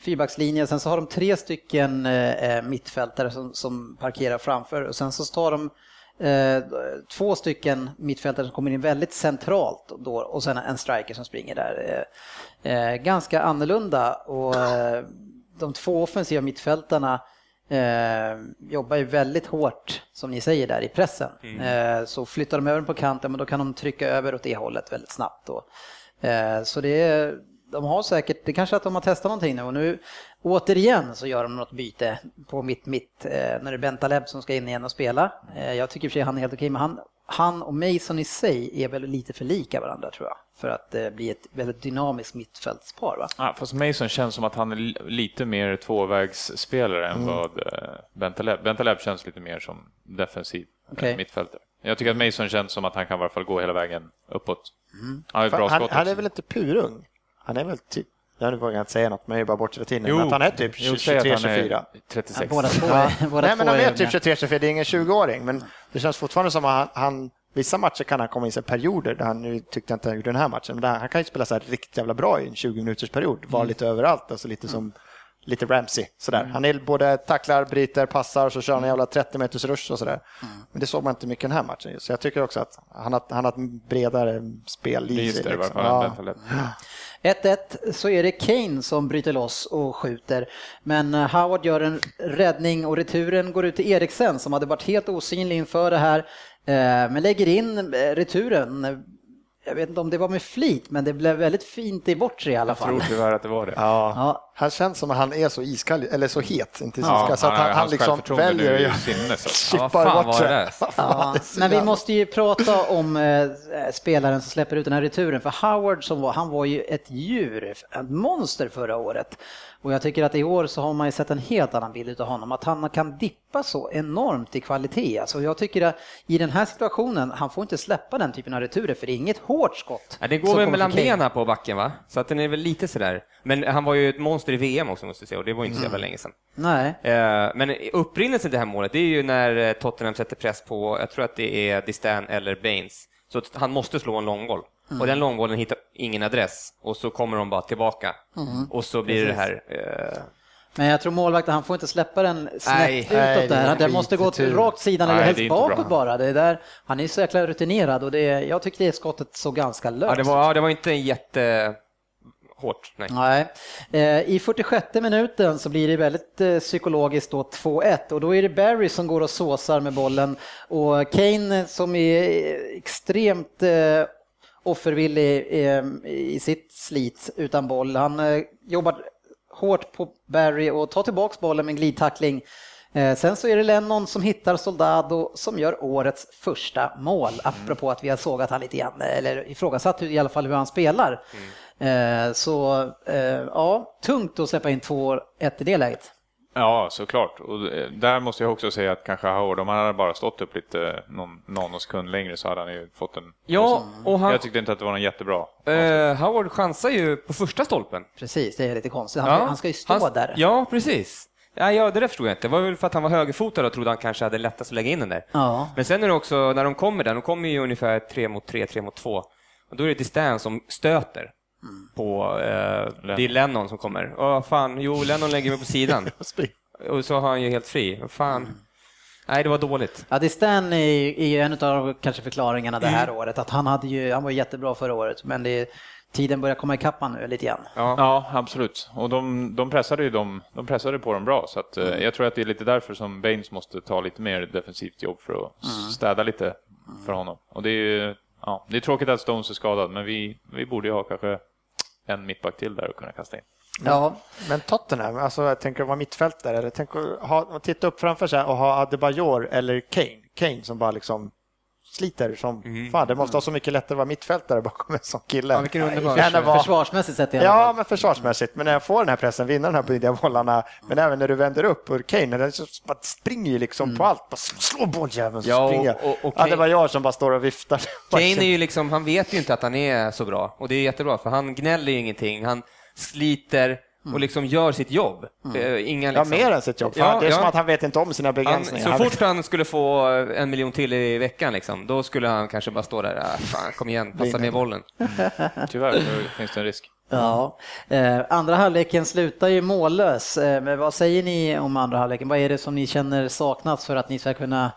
fyrbackslinje, sen så har de tre stycken eh, mittfältare som, som parkerar framför och sen så tar de eh, två stycken mittfältare som kommer in väldigt centralt då, och sen en striker som springer där. Eh, eh, ganska annorlunda och eh, de två offensiva mittfältarna eh, jobbar ju väldigt hårt, som ni säger där, i pressen. Eh, så flyttar de över på kanten, men då kan de trycka över åt det hållet väldigt snabbt. Då. Eh, så det är, de har säkert, det kanske att de har testat någonting nu och nu återigen så gör de något byte på mitt mitt eh, när det är Bentaleb som ska in igen och spela. Eh, jag tycker i och för sig han är helt okej, men han han och Mason i sig är väl lite för lika varandra tror jag. För att det blir ett väldigt dynamiskt mittfältspar va? Ja, fast Mason känns som att han är li- lite mer tvåvägsspelare än vad eh, Bentaleb. Bentaleb känns lite mer som defensiv eh, Okej. mittfältare. Jag tycker att Mason känns som att han kan i alla fall gå hela vägen uppåt. Han bra han, skott han också. är väl inte purung? Han är väl typ, ja, nu vågar jag inte säga något, men jag är bara bort rutinen. Jo, Men att han är typ jo, säg att han är 23-24. 36. Båda två Ja. är, båda Nej, men han är är typ unga. 23-24, det är ingen 20-åring, men det känns fortfarande som att han, han Vissa matcher kan han komma in i perioder där han nu tyckte jag inte han gjorde den här matchen, men där, han kan ju spela så här riktigt jävla bra i en 20 minuters period, vara lite överallt, alltså lite som lite Ramsey sådär. Han är både tacklar, bryter, passar, så kör han en jävla 30 meters rush och sådär. Men det såg man inte mycket den här matchen, så jag tycker också att han har, han har ett bredare spel i sig. i liksom. Ja. Bentaleb. 1-1 så är det Kane som bryter loss och skjuter. Men eh, Howard gör en räddning och returen går ut till Eriksen som hade varit helt osynlig inför det här. Eh, Men lägger in eh, returen. Jag vet inte om det var med flit, men det blev väldigt fint i bortre i alla Jag tror fall. tyvärr att det var det. Ja. Han känns som att han är så iskall, eller så het, inte så Ja, iskall, så att han, han hans liksom väljer att fan bort var sig. Ja, men vi måste ju prata om eh, spelaren som släpper ut den här returen. För Howard som var, han var ju ett djur, ett monster förra året. Och jag tycker att i år så har man ju sett en helt annan bild av honom. Att han kan dippa så enormt i kvalitet. Alltså jag tycker att i den här situationen, han får inte släppa den typen av returer för det är inget hårt skott. Ja, det går väl mellan benen på backen va? Så att den är väl lite sådär. Men han var ju ett monster i VM också måste jag säga och det var inte så jävla länge sedan. Nej. Eh, Men upprinnelsen till det här målet, det är ju när eh, Tottenham sätter press på, jag tror att det är Distan eller Baines. Så att han måste slå en långboll. Och den långbollen hittar ingen adress och så kommer de bara tillbaka. Och så blir det det här... eh, Men jag tror målvakten, han får inte släppa den snett Nej. utåt Nej, där. Den måste gå till rakt sidan Nej, eller helst bakåt bara. Det är där, han är så jäkla rutinerad och det, jag tyckte det skottet såg ganska löst Ja, det var, ja, det var inte en jätte... Hårt, nej. Nej. Eh, I 46 minuten så blir det väldigt eh, psykologiskt då 2-1 och då är det Barry som går och såsar med bollen och Kane som är extremt eh, offervillig i sitt slit utan boll. Han jobbar hårt på Barry och tar tillbaks bollen med en glidtackling. Sen så är det Lennon som hittar Soldado som gör årets första mål, apropå att vi har sågat han lite grann, eller ifrågasatt i alla fall hur han spelar. Eh, Så eh, ja, tungt att släppa in 2-1 i det läget. Ja, såklart. Och eh, där måste jag också säga att kanske Howard, om han hade bara stått upp lite någon nanosekund längre så hade han ju fått en... Ja, och han, Jag tyckte inte att det var någon jättebra. eh, Howard chansar ju på första stolpen. Precis, det är lite konstigt. Han, han ska ju stå han- där. Ja, precis. Ja, ja, det där förstod jag inte. Det var väl för att han var högerfotad och trodde han kanske hade lättast att lägga in den där. Ja. Men sen är det också, när de kommer där, de kommer ju ungefär tre mot tre, tre mot två. Och då är det Distan som stöter på, eh, det är Lennon som kommer. Åh fan, jo Lennon lägger mig på sidan. Och så har han ju helt fri. Vad Fan. Nej, det var dåligt. Ja, det Stan är, ju- är ju en av kanske förklaringarna det här året. Att han, hade ju, han var jättebra förra året, men det, tiden börjar komma ikapp han nu lite grann. Ja. Ja, absolut. Och de, de pressade ju dem, de pressade på dem bra, så att, eh, jag tror att det är lite därför som Baines måste ta lite mer defensivt jobb för att städa lite för honom. Och det är ju, ja, det är tråkigt att Stones är skadad, men vi, vi borde ju ha kanske en mittback till där och kunna kasta in. Ja, Men Tottenham, alltså jag tänker att vara mittfältare, eller tänk att ha, titta upp framför sig och ha Adebayor eller Kane. Kane som bara liksom sliter som fan. Det måste vara så mycket lättare att vara mittfältare bakom en sån kille. Ja, vilken underbar vara- försvarsmässigt sett i alla Ja, fall. men försvarsmässigt. Men när jag får den här pressen, vinna de här billiga bollarna, men även när du vänder upp och Kane, den springer ju liksom på allt. Bara slå bolljäveln så Ja, och- springer jag. och- och Ja, det Kane- var jag som bara står och viftar. Kane är ju liksom, han vet ju inte att han är så bra. Och det är jättebra, för han gnäller ju ingenting. Han sliter och liksom gör sitt jobb. Eh, Inga Ja, liksom... mer än sitt jobb. För Ja, det är ja. som att han vet inte om sina Han, begränsningar. så fort han skulle få en miljon till i veckan, liksom, då skulle han kanske bara stå där, ah, fan, kom igen, passa med bollen. Tyvärr finns det en risk. Ja. Eh, andra halvleken slutar ju mållös. Eh, men vad säger ni om andra halvleken? Vad är det som ni känner saknas för att ni ska kunna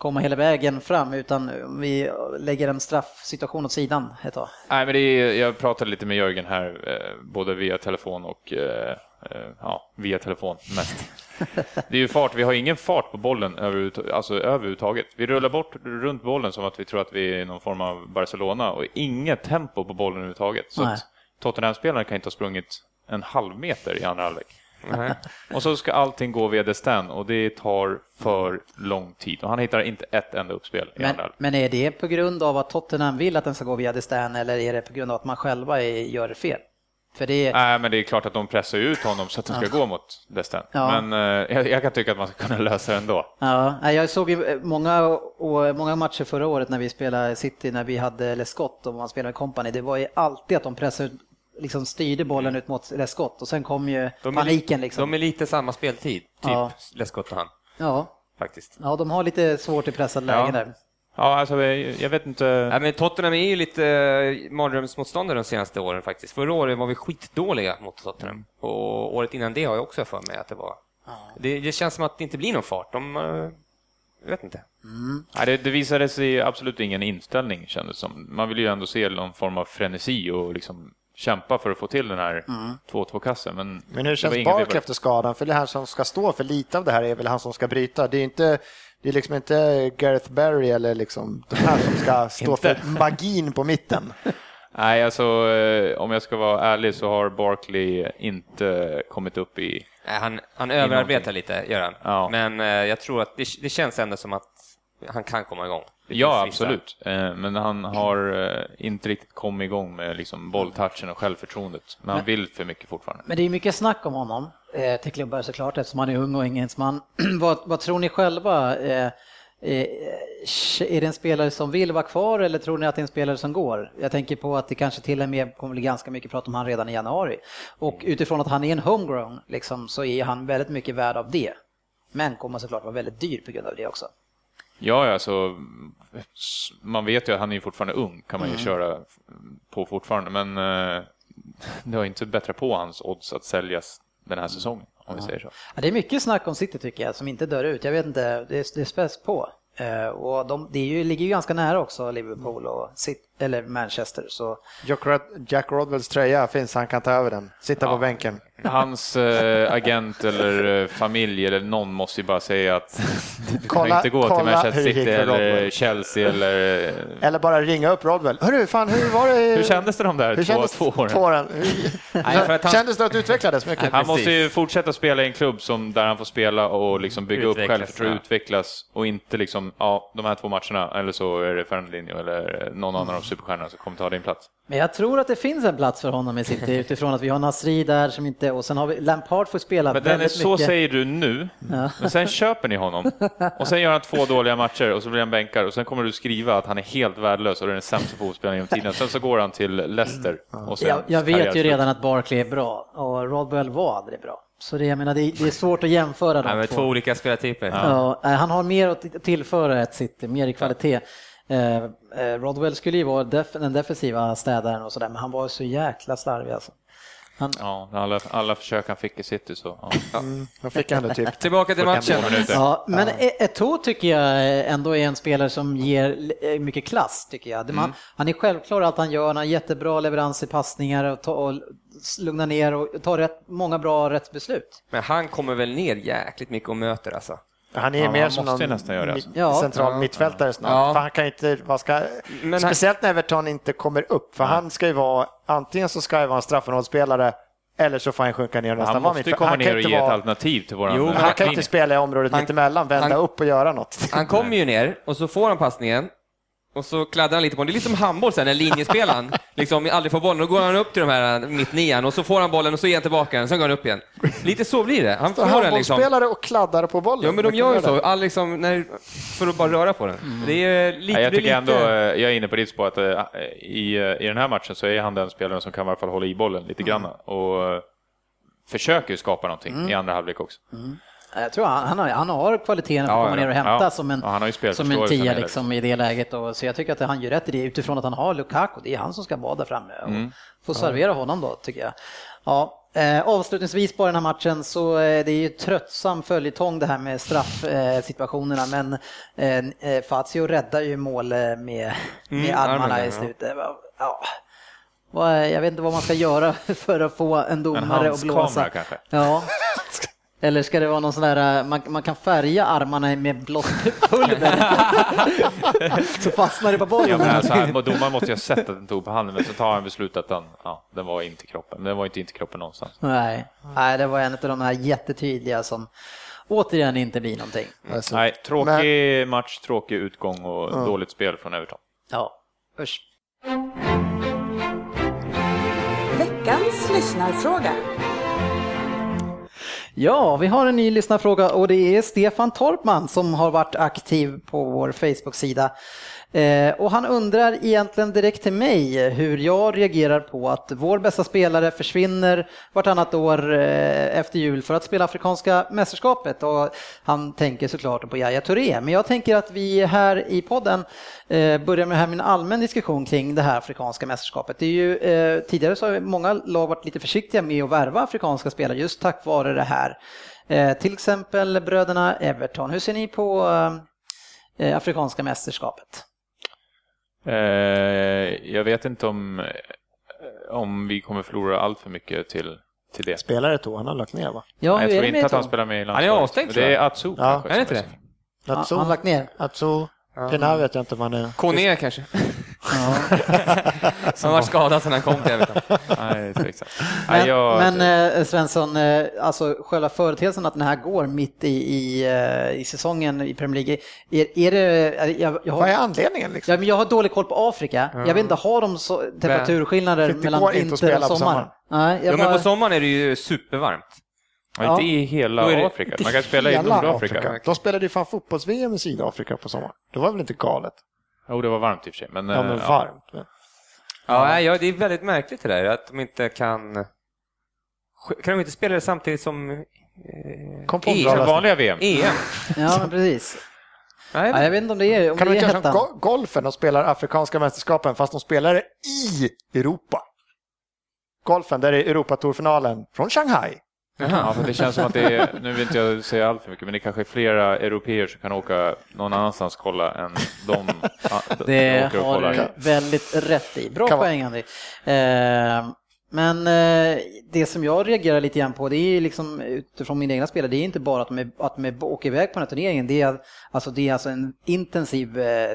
komma hela vägen fram utan vi lägger en straffsituation åt sidan ett tag? Nej, men det är, jag pratade lite med Jörgen här, eh, både via telefon och eh, eh, ja, via telefon mest. Det är ju fart, vi har ingen fart på bollen alltså, överhuvudtaget. Vi rullar bort runt bollen som att vi tror att vi är någon form av Barcelona och inget tempo på bollen överhuvudtaget. Så Tottenham-spelarna kan inte ha sprungit en halv meter i andra halvlek. Nej. Och så ska allting gå via Destin och det tar för lång tid. Och han hittar inte ett enda uppspel Men, men är det på grund av att Tottenham vill att den ska gå via Destan eller är det på grund av att man själva är, gör fel? För det Nej, men det är klart att de pressar ut honom så att den ska gå mot Destin. Ja. Men eh, jag, jag kan tycka att man ska kunna lösa det ändå. Ja, jag såg ju eh, många, många matcher förra året när vi spelade City, när vi hade Lescott och man spelade med Company. Det var ju alltid att de pressade ut, liksom styrde bollen ut mot Lescott och sen kom ju De är, paniken li- liksom. de är lite samma speltid, typ Ja. Lescott och han, Ja, faktiskt. ja, de har lite svårt i pressade Ja. lägen där. Ja, alltså jag, jag vet inte. Nej, men Tottenham är ju lite eh, mardrömsmotståndare de senaste åren faktiskt. Förra året var vi skitdåliga mot Tottenham. Och året innan det har jag också för mig att det var. Det, det känns som att det inte blir någon fart. De, eh, jag vet inte. Nej, det, det visade sig absolut ingen inställning kändes som. Man vill ju ändå se någon form av frenesi och liksom kämpa för att få till den här 2-2-kassen. Men, Men hur känns för- efter skadan? För det här som ska stå för lite av det här är väl han som ska bryta. Det är inte det är liksom inte Gareth Barry eller liksom de här som ska stå för magin på mitten. Nej, alltså eh, om jag ska vara ärlig så har Barkley inte kommit upp i... Nej, han, han överarbetar lite, gör han. Ja. Men eh, jag tror att det, det känns ändå som att han kan komma igång. Ja, absolut. Eh, Men han har eh, inte riktigt kommit igång med liksom bolltouchen och självförtroendet. Men han vill för mycket fortfarande. Men det är mycket snack om honom eh, till klubbar såklart eftersom han är ung och engelsman. vad, vad tror ni själva? Eh, eh, är det en spelare som vill vara kvar eller tror ni att det är en spelare som går? Jag tänker på att det kanske till och med kommer bli ganska mycket prat om han redan i januari. Och utifrån att han är en homegrown liksom, så är han väldigt mycket värd av det. Men kommer såklart vara väldigt dyr på grund av det också. Ja, alltså, man vet ju att han är ju fortfarande ung, kan man Mm. ju köra på fortfarande. Men eh, det har ju inte bättrat på hans odds att säljas den här säsongen, om vi säger så. Ja, det är mycket snack om City tycker jag, som inte dör ut. Jag vet inte, det, det späs på. Eh, och de, det ju, ligger ju ganska nära också, Liverpool och City, eller Manchester. Så Jack, Rod- Jack Rodwells tröja finns, han kan ta över den. Sitta på Ja. bänken. Hans eh, agent eller eh, familj eller någon måste ju bara säga att du kan Kolla- inte gå till kolla Manchester det gick City eller Rodwell. Chelsea eller... eh, Eller bara ringa upp Rodwell. Hörru, fan hur var det? Hur kändes det de där Hur två, två åren? två åren? Nej, för att han- Kändes det att du utvecklades mycket? Han precis. måste ju fortsätta spela i en klubb som, där han får spela och liksom bygga upp Utvecklas, självförtroende, ja. utvecklas och inte liksom, ja, de här två matcherna, eller så är det Fernandinho eller någon annan av superstjärnorna som kommer ta din plats. Men jag tror att det finns en plats för honom i City utifrån att vi har Nasri där som inte, och sen har vi Lampard får spela Men väldigt så mycket. säger du nu, Ja. men sen köper ni honom och sen gör han två dåliga matcher och så blir han bänkad och sen kommer du skriva att han är helt värdelös och är den sämsta fotbollsspelaren genom tiden. Sen så går han till Leicester och sen Jag, jag vet ju redan att Barkley är bra och Rodwell var aldrig bra. Så det, jag menar, det, det är svårt att jämföra de två. två olika spelartyper. Ja, eh, han har mer att tillföra ett City, mer i kvalitet. Eh, eh, Rodwell skulle ju vara def den defensiva städaren och sådär, men han var ju så jäkla slarvig alltså. Han, Ja, alla, alla försök han fick i City så. Ja. Då fick han det typ. Tillbaka till matchen. Ja, men E- Eto'o tycker jag ändå är en spelare som ger mycket klass, tycker jag. Man, Han är självklar allt han gör, han har jättebra leverans i passningar och, ta, och lugnar ner och tar rätt, många bra rätt beslut. Men han kommer väl ner jäkligt mycket och möter alltså. Han är Ja, mer han som någon göra alltså. Ja. central Ja. mittfältare snart. Ja. För han kan inte, vad ska, Men han- speciellt när Everton inte kommer upp. För han ska ju vara, antingen så ska han vara en straffområdesspelare eller så får han sjunka ner och nästan Han vara måste ju mittfältare. komma Han ner och inte ge ett vara- alternativ till våran Jo, Han kan inte spela i området Han- mittemellan, vända han- upp och göra något. Han kommer ju ner och så får han passningen och så kladdar han lite på den. Det är lite som handboll sen när linjespelaren liksom aldrig får bollen. Då går han upp till de här mittnian och så får han bollen och så ger han tillbaka den, sen går han upp igen. Lite så blir det. Han får den liksom. Handbollsspelare och kladdar på bollen. Ja, men de gör ju det? så. All liksom, när, för att bara röra på den. Det är lite... Ja, jag tycker lite... ändå, eh, jag är inne på ditt spår, att eh, i, eh, i den här matchen så är han den spelaren som kan i alla fall hålla i bollen lite grann och eh, försöker ju skapa någonting i andra halvlek också. Jag tror han, han, har, han har kvaliteten att Ja, komma ja, ner och hämta ja. som en, Ja, som en tia i det. liksom, i det läget. Och, så jag tycker att han gör rätt i det utifrån att han har Lukaku. Det är han som ska vara där framme och Mm. få servera honom då, tycker jag. Ja, eh, avslutningsvis på den här matchen så eh, det är ju tröttsam följetong det här med straffsituationerna men eh, eh, Fazio räddar ju mål eh, med, med Mm, armarna i ja. slutet. Ja. Vad- Jag vet inte vad man ska göra för att få en En domare att blåsa. handskamera kanske? Ja. Eller ska det vara någon sån där, man, man kan färga armarna med blått pulver. så fastnar det på bollen. Ja, men alltså, här, domaren måste ju ha sett att den tog på handen, men så tar han beslutet att den, ja, den var inte i kroppen. Den var inte inte i kroppen någonstans. Nej. Nej, det var en av de här jättetydliga som återigen inte blir någonting. Alltså, Nej, tråkig match, tråkig utgång och dåligt spel från Everton. Ja, usch. Veckans lyssnarfråga. Ja, vi har en ny lyssnarfråga och det är Stefan Torpman som har varit aktiv på vår Facebook-sida. Eh, och han undrar egentligen direkt till mig hur jag reagerar på att vår bästa spelare försvinner vartannat år eh, efter jul för att spela Afrikanska mästerskapet. Och han tänker såklart på Yahya Touré. Men jag tänker att vi här i podden eh, börjar med här en allmän diskussion kring det här Afrikanska mästerskapet. Det är ju, eh, tidigare så har många lag varit lite försiktiga med att värva afrikanska spelare just tack vare det här. Eh, till exempel bröderna Everton. Hur ser ni på eh, Afrikanska mästerskapet? Eh, jag vet inte om, eh, om vi kommer förlora allt för mycket till, till det. Spelare tog han har lagt ner va? Ja, Nej, jag tror det inte med att han spelar med i Han är landslaget. avstängd, tror Det är jag. Atsu Ja. kanske. Är det inte det? Atsu, Han har lagt ner. Atsu, Pienaar vet jag inte om han är. Kone kanske. Ja. Han var skadad sedan han kom till Everton. Nej, det är tveksamt. Nej, Men, jag, men eh, Svensson, eh, alltså själva företeelsen att den här går mitt i, i, eh, i säsongen i Premier League, är, är det... Jag, jag, Vad är har, anledningen liksom? ja, men jag har dålig koll på Afrika. Jag vet inte, har de så, temperaturskillnader det mellan vinter och på sommar? Nej, jag Ja, men bara, på sommaren är det ju supervarmt. ja, inte i hela det- Afrika. Man kan spela i Hela Nordafrika. De spelade ju fan fotbolls-VM i Sydafrika på sommaren. Det var väl inte galet? Jo, det var varmt i och för sig. Men, Ja, men eh, varmt. Ja, nej, ja, det är väldigt märkligt det där att de inte kan... Kan de inte spela det samtidigt som eh, Kom på EM? vanliga VM. EM? ja, men precis. Nej, Ja, jag vet inte om det är, om Kan de det inte är göra som golfen? De spelar Afrikanska mästerskapen fast de spelar det i Europa. Golfen, där är Europatourfinalen från Shanghai. Ja, för det känns som att det är, nu vill inte jag säga allt för mycket, men det kanske är flera europeer som kan åka någon annanstans och kolla än de, de Det åker och har du väldigt rätt i. Bra Kan poäng Andy. Eh, men eh, det som jag reagerar lite grann på det är liksom utifrån mina egna spelare, det är inte bara att de, är, att de åker iväg på den här turneringen, det är alltså, det är alltså en intensiv eh,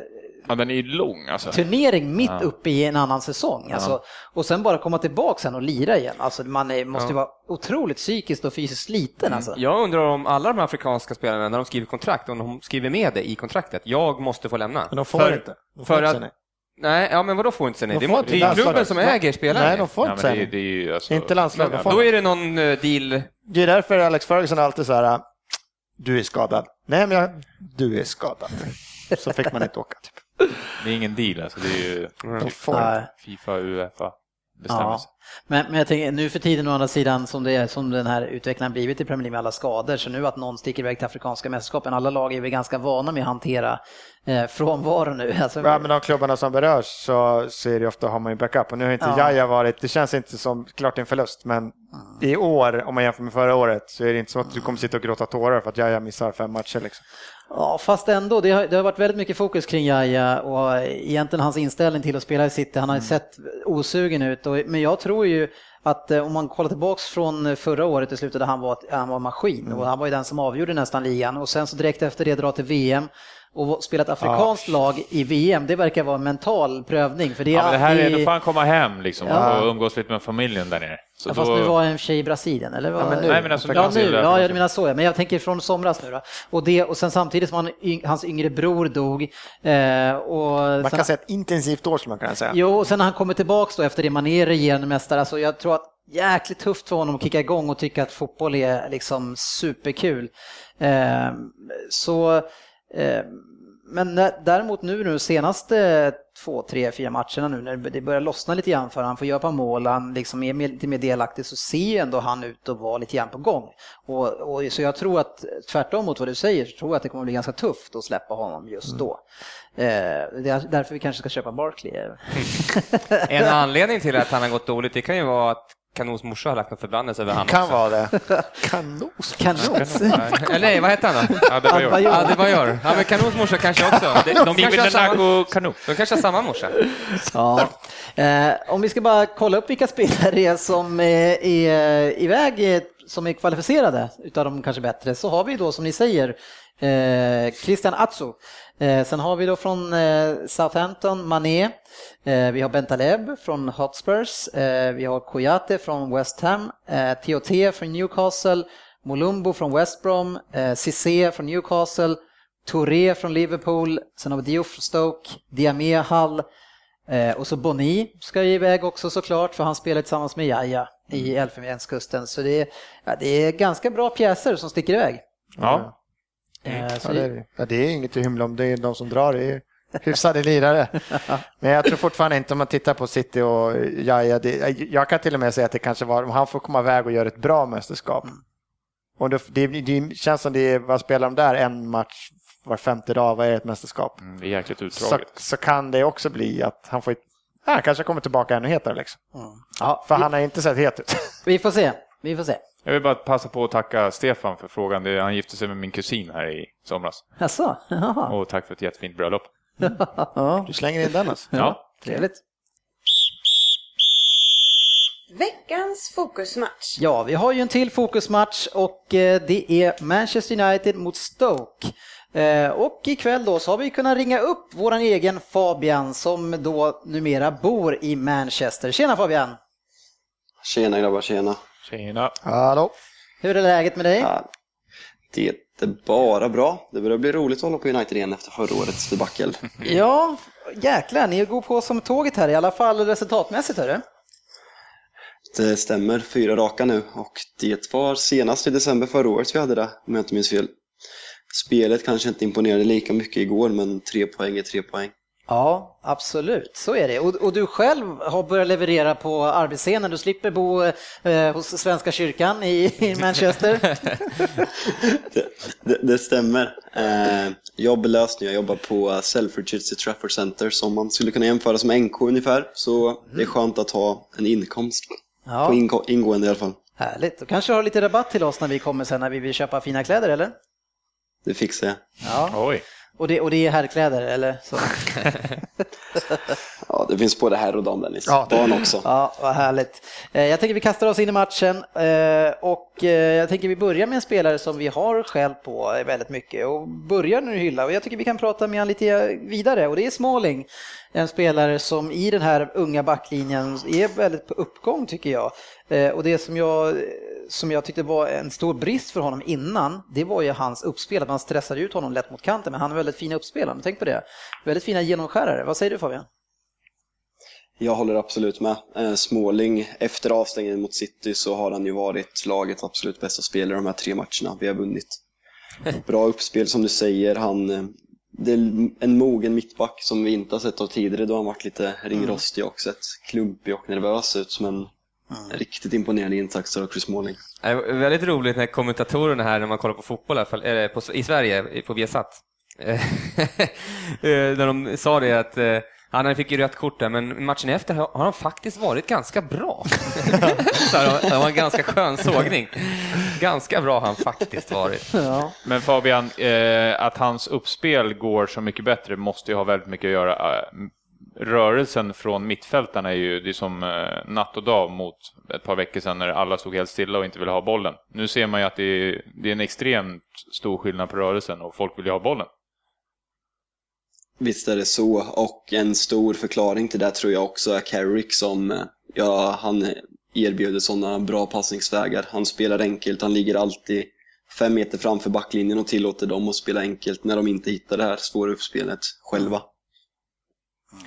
Ja, den är ju lång alltså. turnering mitt Ja. uppe i en annan säsong. Alltså, och sen bara komma tillbaka sen och lira igen. Alltså, man är, måste ju vara otroligt psykiskt och fysiskt sliten. Alltså. Jag undrar om alla de afrikanska spelarna, när de skriver kontrakt, om de skriver med det i kontraktet. Jag måste få lämna. Men de får För- inte. De får för inte att- nej. Ja men vadå får inte säga nej? De Det är, det är klubben Landslaget. som äger spelaren. Nej, de får Ja, inte säga nej. ju alltså, Inte landslaget. Ja, Då är det någon eh, deal. Det är därför Alex Ferguson alltid så här, du är skadad. Nej, men jag, du är skadad. Så fick man inte åka. Typ. Det är ingen deal alltså. Det är ju får inte. Nej. Fifa, Uefa bestämmelse. Men, men jag tänker nu för tiden å andra sidan som, det är, som den här utvecklingen blivit i Premier League med alla skador så nu att någon sticker iväg till Afrikanska mästerskapen, alla lag är väl ganska vana med att hantera eh, frånvaro nu. Alltså, Ja, men de klubbarna som berörs så, är det ofta har man ju backup. Och nu har inte Ja. Jaja varit, det känns inte som, klart en förlust, men i år, om man jämför med förra året, så är det inte så att du kommer sitta och gråta tårar för att Jaja missar fem matcher. Liksom. Ja, fast ändå, det har, det har varit väldigt mycket fokus kring Jaja och egentligen hans inställning till att spela i City. Han har ju sett osugen ut, och, men jag tror ju att eh, om man kollar tillbaks från förra året i slutet där han var, han var maskin och han var ju den som avgjorde nästan ligan och sen så direkt efter det dra till VM och spela ett afrikanskt lag i VM, det verkar vara en mental prövning. För det är Ja, det här är, då får han komma hem liksom Ja. och umgås lite med familjen där nere. Så Ja, fast då, nu var en tjej i Brasilien, eller? Vad? Ja, men nu. Nej, men alltså, Ja, nu, ja, jag menar så. ja. Men jag tänker från somras nu då. Och, det, och sen samtidigt som han, hans yngre bror dog. Eh, och Man sen, kan säga ett intensivt år skulle man kunna säga. Jo, och sen när han kommer tillbaks då efter det, man är regerande mästare. Alltså jag tror att jäkligt tufft för honom att kicka igång och tycka att fotboll är liksom superkul. Eh, så, eh, men däremot nu de senaste två, tre, fyra matcherna nu när det börjar lossna lite grann för han får göra par mål, han liksom är mer- lite mer delaktig så ser ju ändå han ut att vara lite grann på gång. Och, och, så jag tror att tvärtom mot vad du säger så tror jag att det kommer bli ganska tufft att släppa honom just då. Eh, det är därför vi kanske ska köpa Barkley. En anledning till att han har gått dåligt, det kan ju vara att Kanons morsa har lagt någon förbannelse över honom. Kan vara det. Kanos. Kanos! Eller nej, vad hette han då? Det jag. Adebayor. Ja, det men Kanons morsa kanske också. De, de, kanske har samma, de kanske har samma morsa. Ja. Eh, om vi ska bara kolla upp vilka spelare det är som eh, är iväg eh, som är kvalificerade utav de kanske bättre så har vi då som ni säger eh, Christian Atsu. Eh, sen har vi då från eh, Southampton Mané. Eh, vi har Bentaleb från Hotspurs. Vi har Koyate från West Ham. Tiote från Newcastle. Molumbo från West Brom. Cissé från Newcastle. Touré från Liverpool. Sen har vi Diouf från Stoke. Diamé Hall. Och så Boni ska ju iväg också såklart för han spelar tillsammans med Jaja i Elfenbenskusten. Så det är, ja, det är ganska bra pjäser som sticker iväg. Ja. Så Ja, det, är, ja, det är inget att hymla om, det är de som drar, det är hyfsade lirare. Men jag tror fortfarande inte om man tittar på City och Jaja, det, jag kan till och med säga att det kanske var, om han får komma iväg och göra ett bra mästerskap. Och det, det, det känns som det är, vad spelar de där, en match var femte dag, vad är ett mästerskap? Mm, Det är jäkligt Så, utdraget. så kan det också bli att han får, ett- ja, han kanske kommer tillbaka ännu hetare liksom. ja, För vi, han har inte sett het ut. vi får se. Vi får se. Jag vill bara passa på att tacka Stefan för frågan. Det- Han gifte sig med min kusin här i somras. Jaså? Och tack för ett jättefint bröllop. Du slänger in den alltså. Ja. trevligt. Veckans fokusmatch. Ja, vi har ju en till fokusmatch och eh, det är Manchester United mot Stoke. Eh, Och ikväll då så har vi kunnat ringa upp våran egen Fabian som då numera bor i Manchester. Tjena Fabian! Tjena grabbar, tjena. Tjena. Hallå? Hur är läget med dig? Ja, det är bara bra. Det börjar bli roligt att hålla på United igen efter förra årets debacle. Ja, jäklar, ni går på som tåget här i alla fall resultatmässigt hörru. Det stämmer, fyra raka nu och det var senast i december förra året vi hade det, om jag inte minns fel. Spelet kanske inte imponerade lika mycket igår, men tre poäng är tre poäng. Ja, absolut, så är det. Och, och du själv har börjat leverera på arbetsscenen, du slipper bo eh, hos Svenska kyrkan i, i Manchester. Det, det, det stämmer. Eh, jobblöst nu, jag jobbar på Selfridges i Trafford Center som man skulle kunna jämföra som NK ungefär. Så det är skönt att ha en inkomst, Ja. på inko- ingående i alla fall. Härligt, då kanske har lite rabatt till oss när vi kommer sen när vi vill köpa fina kläder eller? Det fixar jag. Ja, Oj. Och det, och det är herrkläder eller? Så. Ja, det finns både herr och dam Dennis. Ja, Barn också. Ja, vad härligt. Eh, Jag tänker vi kastar oss in i matchen eh, och eh, jag tänker vi börjar med en spelare som vi har skäll på väldigt mycket och börjar nu hylla och jag tycker vi kan prata med han lite vidare och det är Smalling. En spelare som i den här unga backlinjen är väldigt på uppgång tycker jag. Eh, Och det som jag, som jag tyckte var en stor brist för honom innan, det var ju hans uppspel, att man stressade ut honom lätt mot kanten, men han är väldigt fina uppspelare, tänk på det. Väldigt fina genomskärare. Vad säger du Fabian? Jag håller absolut med. Eh, Småling, efter avstängningen mot City så har han ju varit lagets absolut bästa spelare de här tre matcherna vi har vunnit. Bra uppspel som du säger. Han, eh, det är en mogen mittback som vi inte har sett av tidigare då han varit lite ringrostig och sett klumpig och nervös ut. Men riktigt imponerande insatser av Chris. Det är väldigt roligt när kommentatorerna här, när man kollar på fotboll i, alla fall, eller på, i Sverige, på Viasat, eh, när de sa det att eh, han fick ju rött kort där, men matchen efter har har han faktiskt varit ganska bra. Så här, det var en ganska skön sågning. Ganska bra har han faktiskt varit. Ja. Men Fabian, eh, att hans uppspel går så mycket bättre måste ju ha väldigt mycket att göra. Eh, rörelsen från mittfältarna är ju det är som eh, natt och dag mot ett par veckor sedan när alla stod helt stilla och inte ville ha bollen. Nu ser man ju att det är, det är en extremt stor skillnad på rörelsen och folk vill ju ha bollen. Visst är det så, och en stor förklaring till det tror jag också är Carrick som, eh, ja, han erbjuder sådana bra passningsvägar. Han spelar enkelt, han ligger alltid fem meter framför backlinjen och tillåter dem att spela enkelt när de inte hittar det här svåra uppspelet själva.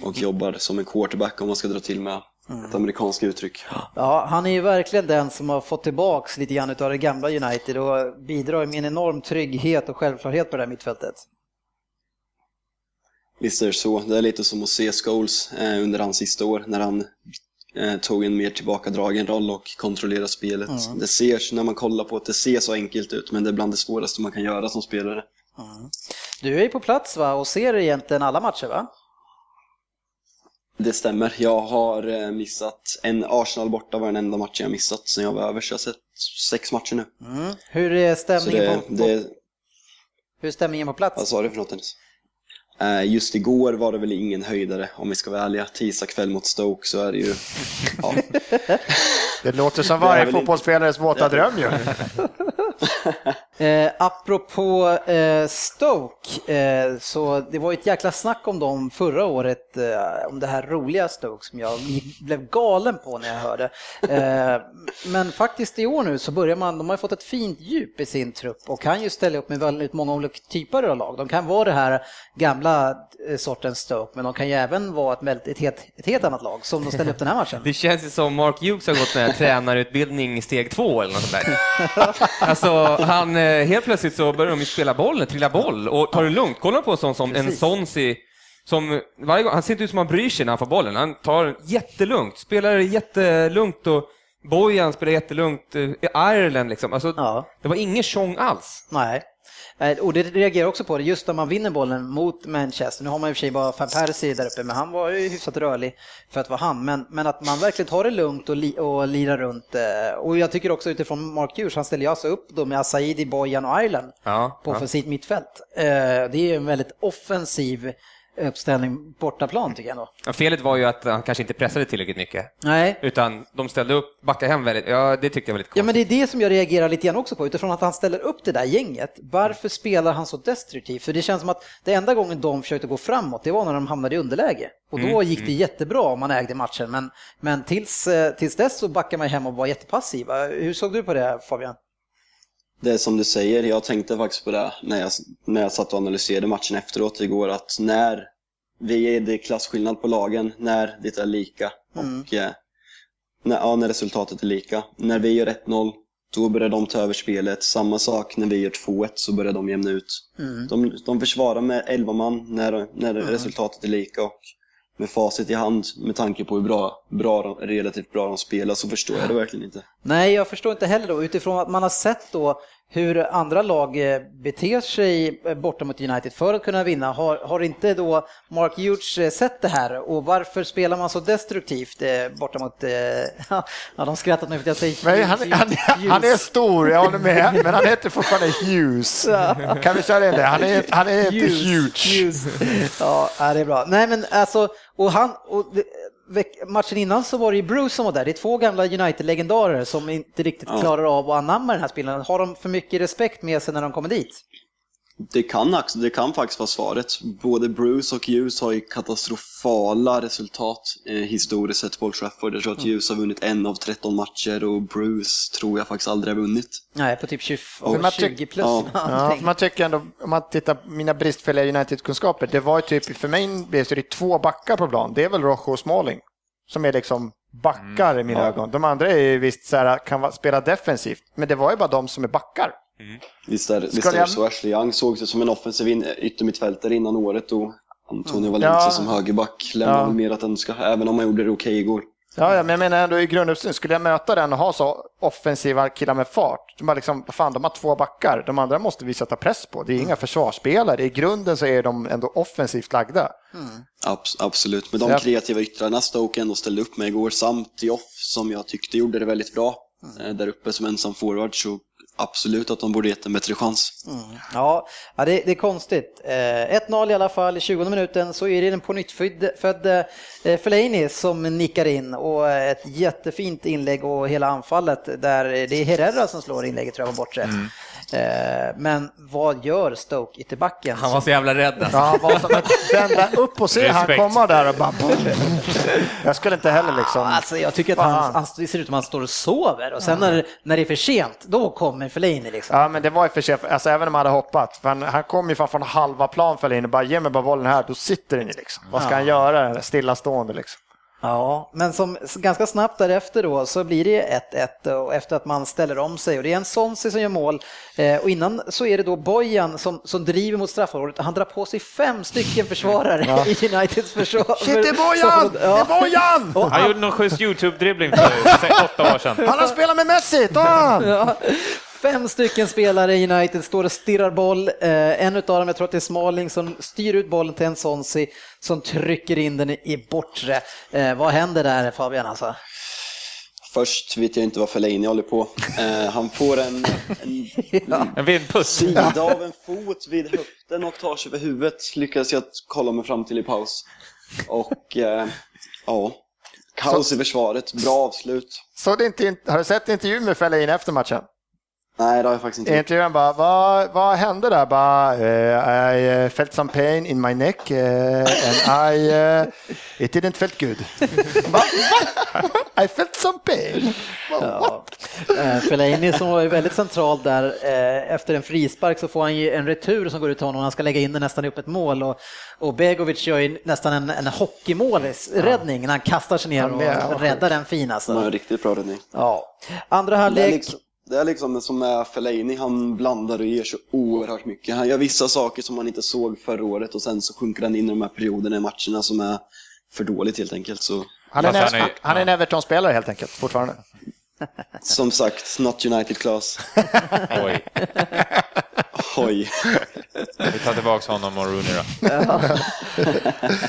Och jobbar som en quarterback om man ska dra till med ett amerikanskt uttryck. Ja, han är ju verkligen den som har fått tillbaks lite grann av det gamla United och bidrar med en enorm trygghet och självklarhet på det här mittfältet. Visst är det så. Det är lite som att se Scholes eh, under hans sista år när han tog en mer tillbakadragen roll och kontrollerade spelet. Det ser, när man kollar på det, det ser så enkelt ut men det är bland det svåraste man kan göra som spelare. Du är ju på plats va och ser egentligen alla matcher va? Det stämmer. Jag har eh, missat en Arsenal borta var den enda matchen jag missat sen jag var över så jag har sett sex matcher nu. Mm. Hur är stämningen, det, på, på, det, hur är stämningen på plats? vad sa du för något Dennis? Eh, Just igår var det väl ingen höjdare om vi ska vara ärliga. Tisdag kväll mot Stoke så är det ju... Ja, Det låter som varje fotbollsspelares våta dröm ju. Eh, apropå eh, Stoke, eh, så det var ju ett jäkla snack om dem förra året, eh, om det här roliga Stoke som jag blev galen på när jag hörde. Eh, men faktiskt i år nu så börjar man, de har ju fått ett fint djup i sin trupp och kan ju ställa upp med väldigt många olika typer av lag. De kan vara det här gamla eh, sortens Stoke, men de kan ju även vara ett, ett, helt, ett helt annat lag som de ställer upp den här matchen. Det känns ju som Mark Hughes har gått med tränarutbildning steg två eller något sånt där. Alltså, han, eh, helt plötsligt så börjar de ju spela bollen, trilla boll och ta det lugnt. Kolla på en sån som en Precis. Sonsi som varje gång, han ser inte ut som han bryr sig när han får bollen. Han tar jättelugnt, spelar jättelugnt och Bojan spelar jättelugnt. eh, Ireland liksom. Alltså, Ja. Det var ingen tjong alls. Nej. Eh, Och det reagerar också på det, just när man vinner bollen mot Manchester. Nu har man i och för sig bara Van Persie där uppe, men han var ju hyfsat rörlig för att vara han. Men, men att man verkligen tar det lugnt och, li, och lirar runt. eh, Och jag tycker också utifrån Mark Hughes, han ställer ju alltså upp då med Asaidi, Bojan och Ireland Ja, på ja. offensivt mittfält. Eh, Det är ju en väldigt offensiv uppställning bortaplan tycker jag ändå. Ja, Felet var ju att han kanske inte pressade tillräckligt mycket. Nej, Utan de ställde upp, backade hem väldigt, ja det tyckte jag var lite Ja, konstigt. men det är det som jag reagerar lite grann också på, utifrån att han ställer upp det där gänget. Varför spelar han så destruktivt? För det känns som att det enda gången de försökte gå framåt, det var när de hamnade i underläge. Och då gick det jättebra om man ägde matchen, men, men tills, eh, tills dess så backar man hem och var jättepassiva. Hur såg du på det Fabian? Det är som du säger, jag tänkte faktiskt på det när jag, när jag satt och analyserade matchen efteråt igår, att när vi är, det är klasskillnad på lagen, när det är lika och eh, när, ja, när resultatet är lika. När vi gör 1-0, då börjar de ta över spelet. Samma sak när vi gör 2-1 så börjar de jämna ut. De, de försvarar med 11 man när, när resultatet är lika och med facit i hand, med tanke på hur bra, bra de, relativt bra de spelar, så förstår jag det verkligen inte. Nej, jag förstår inte heller då, utifrån att man har sett då hur andra lag eh, beter sig eh, borta mot United för att kunna vinna. Har, har inte då Mark Hughes eh, sett det här och varför spelar man så destruktivt borta mot... Ja, de har skrattat mig för att jag säger Men han, han, han är stor, jag håller med, men han heter fortfarande Hughes. Kan vi köra in det? Han är, han inte huge. Hughes. Ja, det är bra. Nej, men alltså, och han, och matchen innan så var det ju Bruce som var där. Det är två gamla United-legendarer som inte riktigt Ja. klarar av att anamma den här spelaren. Har de för mycket respekt med sig när de kommer dit? Det kan, det kan faktiskt vara svaret. Både Bruce och Hughes har ju katastrofala resultat eh, historiskt sett på Old Trafford. Jag tror att Hughes har vunnit en av 13 matcher och Bruce tror jag faktiskt aldrig har vunnit. Nej, på typ 20, För man 20 tyck- plus. ja. Ja, man tycker ändå, om man tittar på mina bristfälliga United-kunskaper, det var ju typ, för mig blev det två backar på plan. Det är väl Rojo och Smalling som är liksom backar i mina ögon. De andra är ju visst så här, kan spela defensivt, men det var ju bara de som är backar. Visst är, visst är det jag- så. Ashley Young såg sig som en offensiv in- yttermittfältare innan året och Antonio Valencia Ja. som högerback lämnar Ja. mer att önska, även om han gjorde det okej igår. Ja, ja, men jag menar ändå i grunduppställningen, skulle jag möta den och ha så offensiva killar med fart, de har liksom, vad fan, de har två backar, de andra måste vi sätta press på. Det är inga försvarsspelare, i grunden så är de ändå offensivt lagda. Abs- absolut, med de jag- kreativa yttrarna Stoke ändå ställde upp med igår samt Dioff som jag tyckte gjorde det väldigt bra eh, där uppe som ensam forward så absolut att de borde gett en bättre chans. Ja, ja det, det är konstigt. Eh, 1-0 i alla fall, i 20 minuten så är det den på nytt född eh, Fellaini som nickar in och ett jättefint inlägg och hela anfallet där det är Herrera som slår inlägget tror jag var bortre. Eh, men vad gör Stoke ytterbacken? Han var så jävla rädd alltså. Ja, han var som att vända upp och se han komma där och bara... Jag skulle inte heller liksom... Alltså jag tycker att han, han, det ser ut som att han står och sover och sen när, när det är för sent, då kommer Fellaini liksom. Ja, men det var ju för sent, alltså även om han hade hoppat. För han, han kom ju fan från halva plan för in och bara ge mig bara bollen här, då sitter den ju liksom. Vad ska han göra? Stillastående liksom. Ja, men som ganska snabbt därefter då så blir det 1-1 och efter att man ställer om sig och det är en Sonsi som gör mål eh, och innan så är det då Bojan som, som driver mot straffområdet. Han drar på sig fem stycken försvarare i Uniteds försvar. Shit, det är Bojan! Det Ja. är Bojan! Och Han gjorde någon schysst YouTube-dribbling för åtta år sedan. Han har spelat med Messi! Ta! Ja, fem stycken spelare i United står och stirrar boll. Eh, en av dem, jag tror att det är Smalling, som styr ut bollen till en Sonsi som trycker in den i bortre. Eh, vad händer där Fabian alltså? Först vet jag inte vad Fellaini håller på. Eh, han får en, en En vindpuss. sida av en fot vid höften och tar sig över huvudet, lyckades jag kolla mig fram till i paus. Och eh, ja, kaos i försvaret, bra avslut. Så det inte, har du sett intervjun med Fellaini efter matchen? Nej, det har jag faktiskt inte I gjort. intervjun bara, vad, vad hände där? Bara, eh, I eh, felt some pain in my neck eh, and I, eh, it didn't felt good. Va? Va? I felt some pain. Ja. Fellaini som var väldigt central där, efter en frispark så får han ju en retur som går ut till honom, han ska lägga in den nästan upp ett mål och, och Begovic gör ju nästan en, en hockeymålsräddning när han kastar sig ner och räddar den fin Det var alltså. en riktigt bra räddning. Ja. Andra halvlek, liksom, det är liksom som med Fellaini, han blandar och ger så oerhört mycket. Han gör vissa saker som man inte såg förra året och sen så sjunker han in i de här perioderna i matcherna som är för dåligt helt enkelt. Så Han är, en, han är- han är en Everton-spelare helt enkelt, fortfarande. Som sagt, not United class. Oj. Oj. Vi tar tillbaka honom och Rooney då.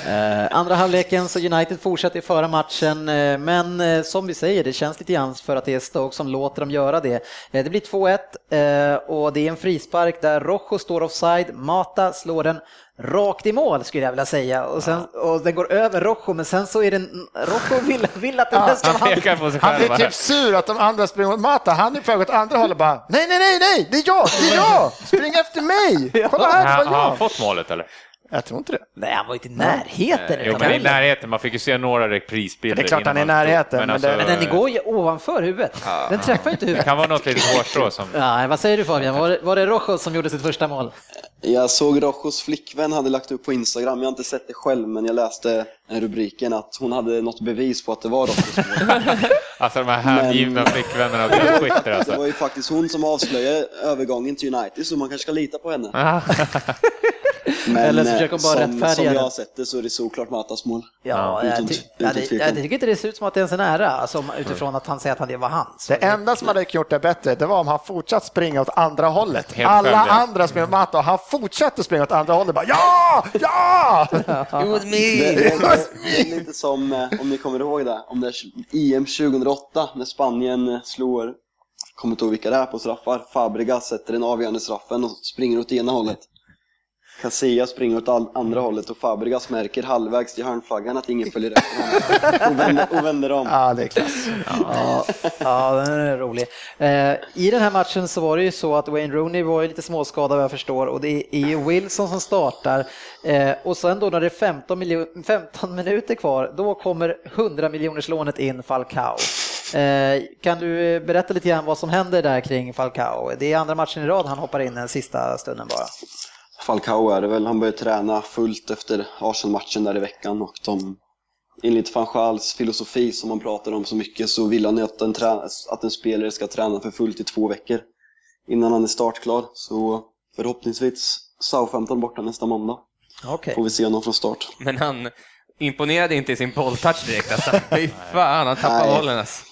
Eh, andra halvleken så United fortsätter föra matchen, eh, men eh, som vi säger, det känns lite grann för att det är Stoke som låter dem göra det. Det blir 2-1 eh, och det är en frispark där Rojo står offside, Mata slår den rakt i mål skulle jag vilja säga. Och, sen, och den går över Rojo men sen så är den, Rojo vill, vill att den här ska Han vara pekar på sig Han blir typ sur att de andra springer mot Mata. Han är på väg åt andra hållet bara, nej, nej, nej, nej, det är jag, det är jag, spring efter mig, kolla här, det Har var har han jag. fått målet eller? Jag tror inte det. Nej, han var inte i närheten. Jo, men i närheten. Man fick ju se några reprisbilder. Det är klart han är i närheten, men det- Men den går ju ovanför huvudet. Den träffar inte Det huvudet. kan vara något litet hårstrå som... Ja, vad säger du Fabian? Var det, var det Rojo som gjorde sitt första mål? Jag såg Rojos flickvän hade lagt upp på Instagram, jag har inte sett det själv men jag läste rubriken att hon hade något bevis på att det var Rojos mål. Alltså de här hängivna flickvännerna och deras Twitter Det alltså. var ju faktiskt hon som avslöjade övergången till United så man kanske ska lita på henne. Men Eller så eh, försöker bara som, rättfärdiga som jag det. har sett det så är det såklart Matas mål. Ja, utan- jag, ty- utan ja, det, tvekan. jag tycker inte det ser ut som att det ens är nära, alltså, utifrån att han säger att det var hans. Det enda som hade gjort det bättre, det var om han fortsatt springa åt andra hållet. Helt Alla ja. andra springer åt Mata och han fortsatte springa åt andra hållet. Bara, ja, ja! It was Det, me! det, det, det är lite som, eh, om ni kommer ihåg det, om det är EM 2008 när Spanien eh, slår, kommer inte ihåg vilka det är på straffar, Fabregas sätter den avgörande straffen och springer åt ena hållet. Casillas springer åt all, andra hållet och Fabregas märker halvvägs till hörnflaggan att ingen följer efter honom och vänder, och vänder om. Ja, det är klass. Ja, ja, den är rolig. Eh, I den här matchen så var det ju så att Wayne Rooney var ju lite småskadad vad jag förstår och det är ju Wilson som startar. Eh, och sen då när det är 15, miljon, 15 minuter kvar, då kommer 100 miljoners lånet in Falcao. Eh, kan du berätta lite grann vad som händer där kring Falcao? Det är andra matchen i rad han hoppar in den sista stunden bara. Falcao är det väl, han började träna fullt efter Arsenal-matchen där i veckan och de, enligt van Gaals filosofi som man pratar om så mycket så vill han ju att en, att en spelare ska träna för fullt i två veckor innan han är startklar. Så förhoppningsvis Southampton borta nästa måndag. Okej. Får vi se honom från start. Men han imponerade inte i sin bolltouch direkt alltså. Fy fan, han tappade Nej. bollen alltså.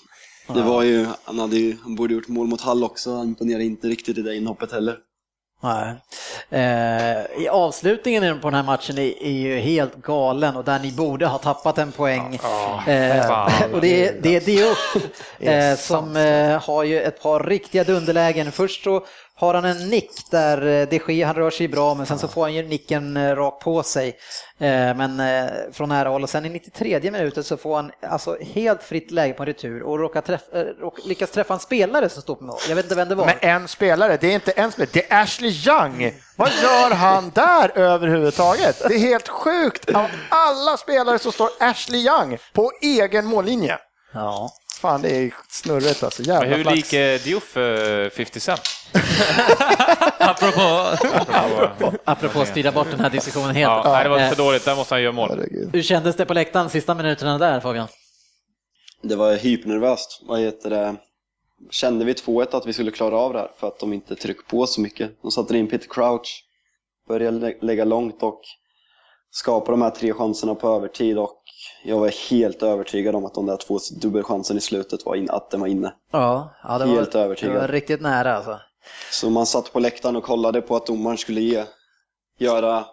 Det var ju, han, hade ju, han borde gjort mål mot Hall också, han imponerade inte riktigt i det inhoppet heller. Nej. Eh, I avslutningen på den här matchen är, är ju helt galen och där ni borde ha tappat en poäng. eh, och det är, det är eh, som eh, har ju ett par riktiga dunderlägen. Först så har han en nick där eh, de Gea, han rör sig bra men sen så får han ju nicken eh, rakt på sig. Eh, men från nära håll och sen i 93 minuten så får han alltså helt fritt läge på en retur och råkar träffa, råk, lyckas träffa en spelare som står på mål. Jag vet inte vem det var. Men en spelare, det är inte en spelare, det är Ashley Young. Vad gör han där överhuvudtaget? Det är helt sjukt. Av alla spelare så står Ashley Young på egen mållinje. Ja. Fan, det är snurrigt alltså. Men Jävla hur flax. lik är Diouf eh, 50 Cent? Apropå, Apropå att styra bort den här diskussionen helt. Ja, nej, det var Eh, för dåligt, där måste han göra mål. Herregud. Hur kändes det på läktaren sista minuterna där Fabian? Det var hypernervöst. Vad heter det? Kände vi 2-1 att vi skulle klara av det här för att de inte tryckte på så mycket. De satte in Peter Crouch, började lä- lägga långt och skapa de här tre chanserna på övertid och jag var helt övertygad om att de där två dubbelchanserna i slutet var in, att den var inne. Ja, ja det, Helt var, övertygad. det var riktigt nära alltså. Så man satt på läktaren och kollade på att domaren skulle ge, göra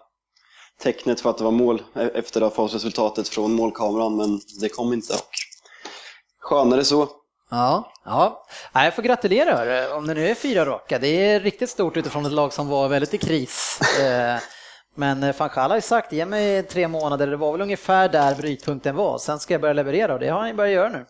tecknet för att det var mål e- efter att ha fått resultatet från målkameran men det kom inte. Och skönare så. Ja, ja. Jag får gratulera om det nu är fyra raka. Det är riktigt stort utifrån ett lag som var väldigt i kris. Eh, Men van Gaal har ju sagt, ge mig tre månader, det var väl ungefär där brytpunkten var. Sen ska jag börja leverera och det har han ju börjat göra nu.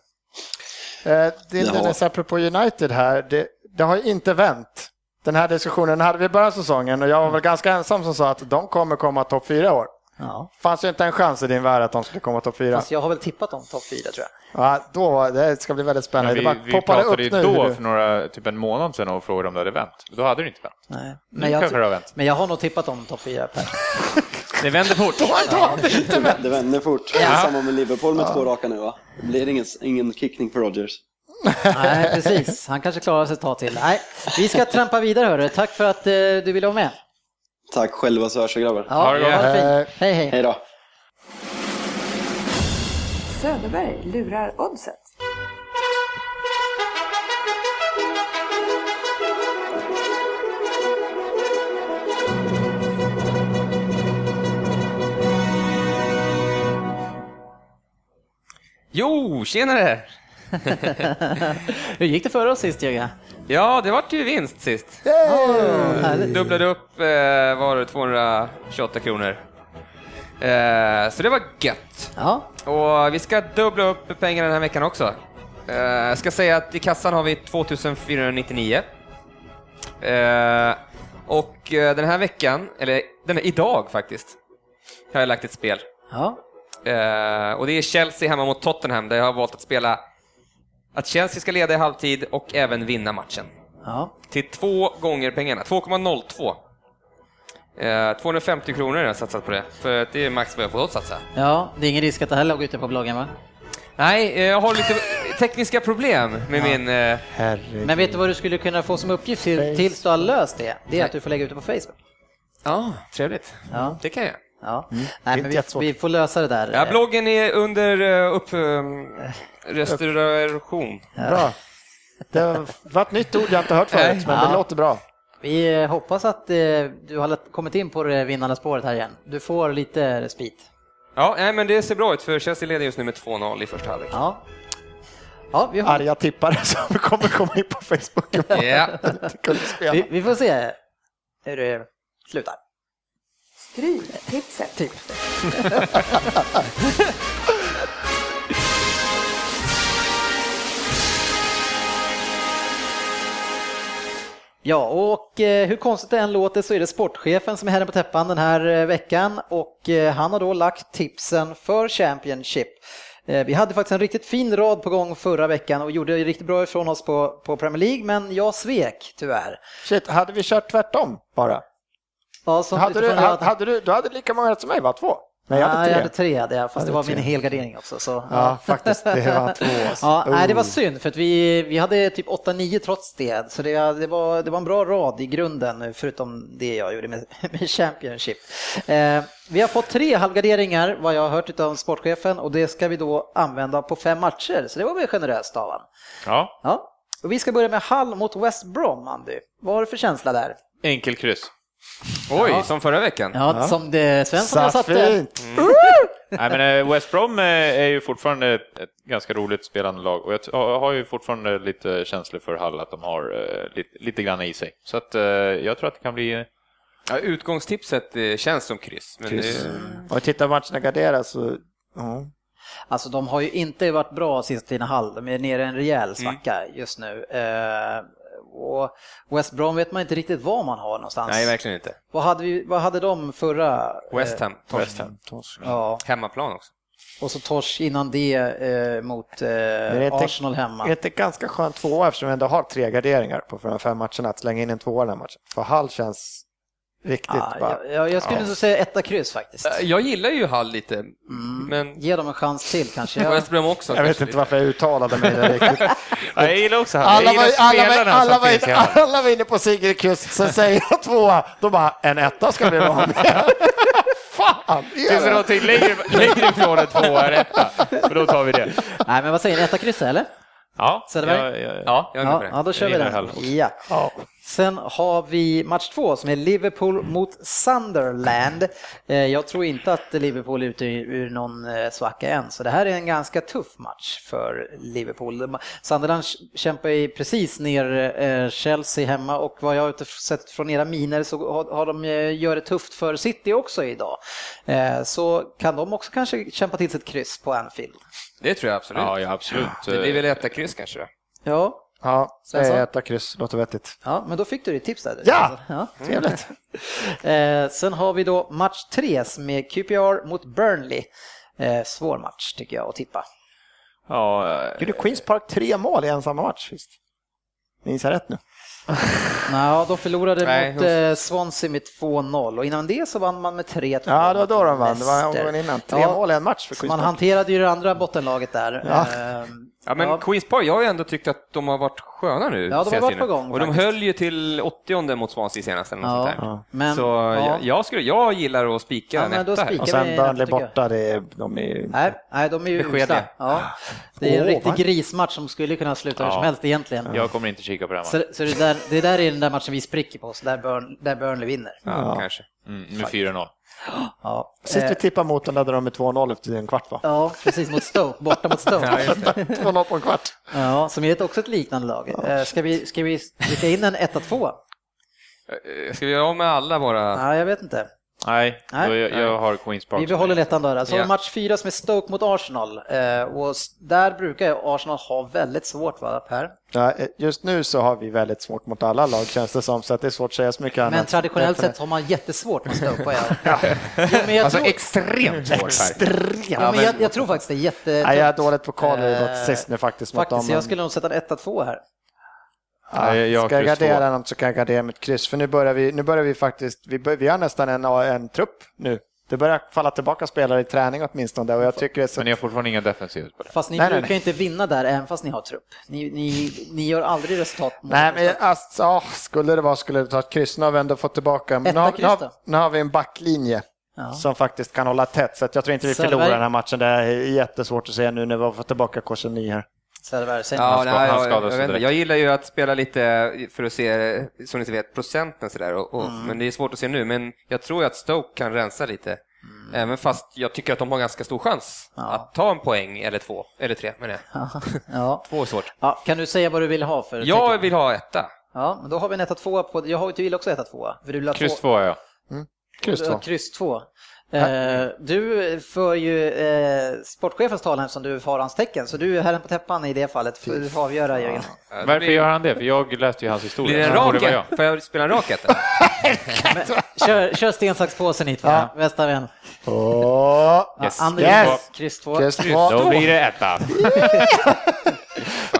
Eh, Det, Jaha. Dennis, apropå United här, det, det har ju inte vänt. Den här diskussionen hade vi i början av säsongen och jag var väl ganska ensam som sa att de kommer komma topp fyra år. Ja. Fanns ju inte en chans i din värld att de skulle komma topp fyra. Fast jag har väl tippat dem topp fyra tror jag. Ja, då, det ska bli väldigt Men spännande. vi det bara vi poppade pratade ju upp nu. då för några, typ en månad sedan och frågade om det hade vänt. Då hade det inte vänt. Nej. Men, jag, kanske det har vänt. men jag har nog tippat dem topp fyra. Per. Det vänder fort. Det vänder fort. Samma med Liverpool med två raka nu va? Det blir ingen, ingen kickning på Rodgers. Nej, precis. Han kanske klarar sig ett tag till. Nej, vi ska trampa vidare hörru. Tack för att eh, du ville vara med. Tack själva så hörs vi grabbar. Ja, Ha det gott. Hej, hej. Hej då. Söderberg lurar oddset. Jo, tjenare! Hur gick det för oss sist Jörgen? Ja, det vart ju vinst sist. Härligt. Dubblade upp, eh, var det 228 kronor. Eh, så det var gött. Ja, Och vi ska dubbla upp pengarna den här veckan också. Eh, Jag ska säga att i kassan har vi 2499. Eh, Och eh, den här veckan, eller den här, idag faktiskt, har jag lagt ett spel. ja. Eh, och det är Chelsea hemma mot Tottenham där jag har valt att spela att Chelsea ska leda i halvtid och även vinna matchen. ja. Till två gånger pengarna, 2,02. Eh, 250 kronor har jag satsat på det, för det är max vad jag får satsa. Ja, det är ingen risk att det här låg ute på bloggen va? Nej, eh, jag har lite tekniska problem med min... Eh, Herregud. Men vet du vad du skulle kunna få som uppgift till, tills du har löst det? Det är att du får lägga ut det på Facebook. ja, trevligt. Ja, Det kan jag. Ja. Mm. Nej, men vi, vi får lösa det där. Ja, bloggen är under uh, upp... Um, restauration. Bra. Det var ett nytt ord jag inte hört förut, men det Ja. låter bra. Vi eh, hoppas att eh, du har kommit in på det vinnande spåret här igen. Du får lite respit. Ja, nej, men det ser bra ut för Chelsea leder just nu med 2-0 i första halvlek. Ja. Ja, vi, har, Arga tippare som kommer komma in på Facebook. Ja. Vi, vi får se hur det slutar. Stryktipset. Typ. Ja, och eh, hur konstigt det än låter så är det sportchefen som är herren på täppan den här eh, veckan och eh, han har då lagt tipsen för Championship. Vi hade faktiskt en riktigt fin rad på gång förra veckan och gjorde riktigt bra ifrån oss på, på Premier League, men jag svek tyvärr. Shit, hade vi kört tvärtom bara? Ja, som Hade du, hade, hade du, du hade lika många rätt som mig, va? Två? Nej, jag hade tre. jag hade tre, hade jag, fast Hade det var tre. min helgardering också. Så, Ja, faktiskt. Det var två. Ja, nej, det var Oh. synd för att vi, vi hade typ 8-9 trots det. Så det, det, var, det var en bra rad i grunden förutom det jag gjorde med, med Championship. Eh, vi har fått tre halvgarderingar vad jag har hört av sportchefen och det ska vi då använda på fem matcher. Så det var väl generöst av han. Ja, Ja. Och vi ska börja med Hall mot West Brom, Andy. Vad har du för känsla där? enkel kryss. Oj, som förra veckan. Ja, som det Svensson Satt satte. fint. Nej, men eh, West Brom eh, är ju fortfarande ett, ganska roligt spelande lag och jag har ju fortfarande lite känslor för Hall att de har eh, lite, lite grann i sig. Så att jag tror att det kan bli Ja, utgångstipset känns som kryss. Men Kryss. Det, Och tittar matcherna garderas så... Ja. Alltså de har ju inte varit bra sista tiden halv, de är nere i en rejäl svacka Mm. just nu. Eh, och West Brom vet man inte riktigt var man har någonstans. nej, verkligen inte. vad, hade vi, vad hade de förra? West Ham, torsk. West Ham. Ja, Hemmaplan också. och så torsk innan det eh, mot eh, är inte- Arsenal hemma. Är det inte ganska skönt tvåa eftersom vi ändå har tre garderingar på de fem matcherna att slänga in en tvåa den här matchen? För Hall känns riktigt Ja, bara... jag, jag, skulle nog säga etta kryss faktiskt. Eh, Jag gillar ju Hall lite, men Ge dem en chans till kanske. Jag, också. Jag vet inte lite. varför jag uttalade mig där riktigt. Ja, jag gillar också Hall. Alla var, alla, var, alla, som var, finns i Hall. alla var inne på Sigrid Kuss, så säger jag tvåa, då bara en etta ska bli bra med. Fan! Finns det någonting längre, längre ifrån en tvåa än etta? För då tar vi det. Nej men vad säger ni, etta kryss eller? Ja, Söderberg? jag, jag, Ja, jag är med Ja, på det. ja, då kör vi den. Ja. Ja. Sen har vi match två som är Liverpool mot Sunderland. Eh, Jag tror inte att Liverpool är ute ur någon eh, svacka än, så det här är en ganska tuff match för Liverpool. Sunderland kämpar ju precis ner eh, Chelsea hemma och vad jag har sett från era miner så har de gör det tufft för City också idag. Så kan de också kanske kämpa till sig ett kryss på Anfield. Det tror jag absolut. Ja, ja, absolut. Det blir väl etta kryss kanske? Ja, Ja, etta kryss, låter vettigt. Ja, men då fick du ditt tips där. Ja! ja. Trevligt. Eh, sen har vi då match tre med QPR mot Burnley. Eh, svår match tycker jag att tippa. Ja, eh, Gjorde Queens Park tre mål i en samma match? Visst? Minns jag rätt nu? Ja, de förlorade Nej, mot eh, Swansea med 2-0 och innan det så vann man med 3-2. Ja, det var då de vann. Det var omgången innan. Tre Ja, mål i en match för Queens man Park. hanterade ju det andra bottenlaget där. Ja. Ja, men Ja. Queens Park, jag har ju ändå tyckt att de har varit sköna nu. har senaste varit tiden. på gång, Och de faktiskt. höll ju till 80 mot Swansea senast eller Ja. sånt där. Men, Så ja. jag, jag, skulle, jag gillar att spika Ja, en men då etta här. Och sen Burnley borta, det är, de är ju... Nej, nej, de är ju usla. Ja. Det är en Åh, riktig va? grismatch som skulle kunna sluta hur Ja. som helst egentligen. jag kommer inte kika på den Så, matchen. så det, där, det där är den där matchen vi spricker på, så där, Burn, där Burnley vinner. Ja, Ja. kanske. Mm, med 4-0. Ja. Sist Eh, vi tippade mot dem ledde de med 2-0 efter en kvart va? Ja, precis mot Stoke, borta mot Stoke. 2-0 på en kvart. Ja, som är ett, också ett liknande lag. Eh, Ska vi, ska vi in en 1-2? Eh, Ska vi göra av med alla våra... Ja, jag vet inte. Nej, Nej. jag, jag har Queens Park. Vi behåller ettan då. Så har Ja. vi match fyra som är Stoke mot Arsenal. Eh, Och där brukar ju Arsenal ha väldigt svårt, va, Per? Ja, eh, just nu så har vi väldigt svårt mot alla lag känns det som, så att det är svårt att säga så mycket annat. Men traditionellt sett har man jättesvårt med Stoke. vad men jag Alltså tror- extremt svårt här. Extremt! Ja, men jag, jag tror faktiskt det är jätte... Nej, jag är dåligt på hur det Eh, gått sist nu faktiskt mot Faktiskt, dem. jag skulle nog sätta en 1-2 här. Ja, Nej, jag ska jag gardera två. något så kan jag gardera med ett kryss. För nu börjar vi, nu börjar vi faktiskt, vi, bör, vi har nästan en, en trupp nu. Det börjar falla tillbaka spelare i träning åtminstone och jag tycker det så... Men ni har fortfarande inga defensivt på det. Fast ni Nej, brukar nej. inte vinna där även fast ni har trupp. Ni, ni, ni gör aldrig resultat. mot Nej, men alltså, ja, skulle det vara skulle det ta ett kryss. Nu har vi ändå fått tillbaka, nu har, nu, har, nu har vi en backlinje Ja. som faktiskt kan hålla tätt. Så att jag tror inte vi förlorar den här matchen. Det är jättesvårt att säga nu när vi har fått tillbaka Korseny här. Ja, Han ska- nej, han jag, jag, direkt. jag gillar ju att spela lite för att se, som ni vet, procenten sådär. Och, och, Mm. Men det är svårt att se nu. Men jag tror att Stoke kan rensa lite. Mm. Även fast jag tycker att de har ganska stor chans Ja. att ta en poäng eller två, eller tre menar jag. Ja. Ja. Två är svårt. Ja, kan du säga vad du vill ha för Jag vill ha etta. Ja, men då har vi en 1-2 på... Jag har, du vill också 1-2. För du vill ha Kryss två... 2 ja. Kryss två. kryss 2. Eh, du för ju eh, sportchefens talan eftersom du har hans tecken, så du är herren på täppan i det fallet. Får du får avgöra Jörgen. Ja, det Varför gör han det? För jag läste ju hans historia. Blir det en Så rak borde vara jag. etta? Får jag spela en rak etta? Men, kör, kör sten, sax, påse två, Ja. bästa vän. Ja, Yes. Anders, Yes. kryss 2. kryss två. Då blir det etta.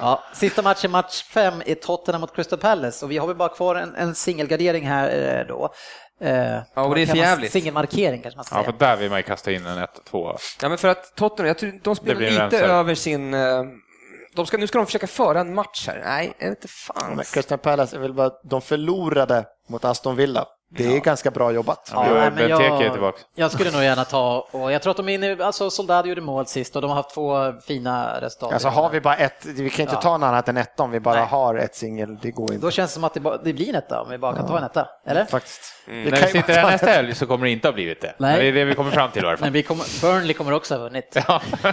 Ja, sista matchen, match 5, är Tottenham mot Crystal Palace och vi har väl bara kvar en, en singelgardering här eh, då. Eh, Ja, och det är för jävligt. Singelmarkering kanske man ska Ja, säga. för där vill man ju kasta in en 1-2. Ja, men för att Tottenham, jag tror de spelar lite rensare. över sin... eh, De ska, nu ska de försöka föra en match här. Nej, jag vet inte fan. Men Crystal Palace är väl bara, de förlorade mot Aston Villa. Det är ganska bra jobbat. Ja, nej, men jag, tillbaka. jag skulle nog gärna ta, och jag tror att de är inne, alltså Soldado gjorde mål sist och de har haft två fina resultat. Alltså har vi bara ett, vi kan inte Ja. ta något annat än ett om vi bara Nej. har ett singel, det går inte. Då känns det som att det, bara, det blir en etta om vi bara kan ta en etta, eller? Faktiskt. Mm. Det När vi sitter här nästa helg så kommer det inte ha blivit det. Nej. Det är det vi kommer fram till i alla fall. Men vi kommer, Burnley kommer också ha vunnit. Ja.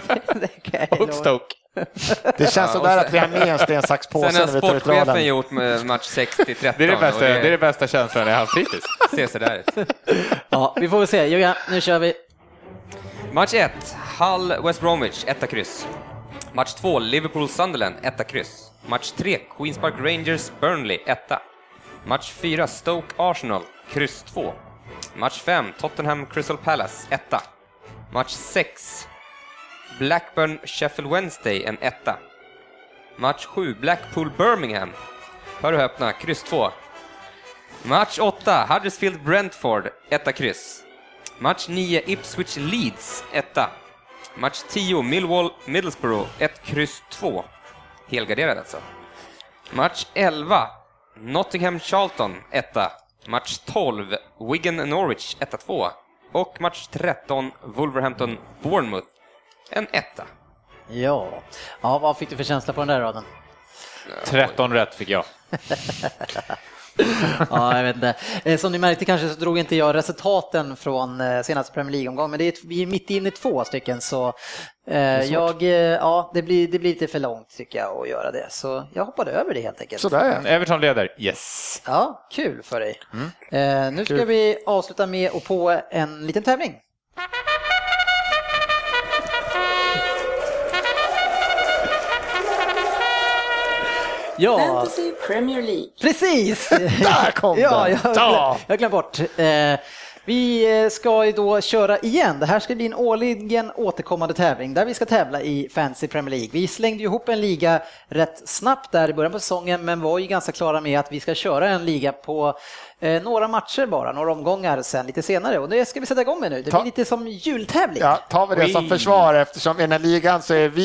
Jag Och. Stoke. Det känns Ja, sådär och att vi har med en sten, sax, påse Sen har när vi tar ut sportchefen raden. gjort med match 60-13. Det är det bästa, det är det bästa känslan jag har haft hittills. ser sådär ut. Ja, vi får väl se. Jörgen, nu kör vi. Match 1, Hull West Bromwich, etta kryss. Match 2, Liverpool Sunderland, etta kryss. Match 3, Queens Park Rangers Burnley, etta. Match 4, Stoke Arsenal, kryss 2. Match 5, Tottenham Crystal Palace, etta. Match 6, Blackburn Sheffield Wednesday, en etta. Match 7, Blackpool Birmingham. Hör och öppna, kryss 2. Match 8, Huddersfield Brentford, etta kryss. Match 9, Ipswich Leeds, etta. Match 10, Millwall Middlesbrough, 1, kryss 2. Helgarderad alltså. Match 11, Nottingham Charlton, etta. Match 12, Wigan Norwich, 1-2. Och match 13, Wolverhampton Bournemouth, en etta. Ja. ja, vad fick du för känsla på den där raden? 13 rätt fick jag. ja, jag vet inte. Eh, Som ni märkte kanske så drog inte jag resultaten från eh, senaste Premier League-omgången, men det är, vi är mitt inne i två stycken så eh, jag, ja, det blir, det blir lite för långt tycker jag att göra det, så jag hoppade över det helt enkelt. Sådär ja. Everton leder. Yes. Ja, kul för dig. Mm. Eh, nu ska Kul. vi avsluta med att på en liten tävling. Ja, Fantasy Premier League. precis! Där kom ja, den! jag, Ja. jag glömde bort. Eh, vi eh, ska ju då köra igen. Det här ska bli en årligen återkommande tävling där vi ska tävla i Fantasy Premier League. Vi slängde ju ihop en liga rätt snabbt där i början på säsongen men var ju ganska klara med att vi ska köra en liga på eh, några matcher bara, några omgångar sen lite senare och det ska vi sätta igång med nu. Det Ta- blir lite som jultävling. Ja, tar vi det som försvar eftersom i den här ligan så är vi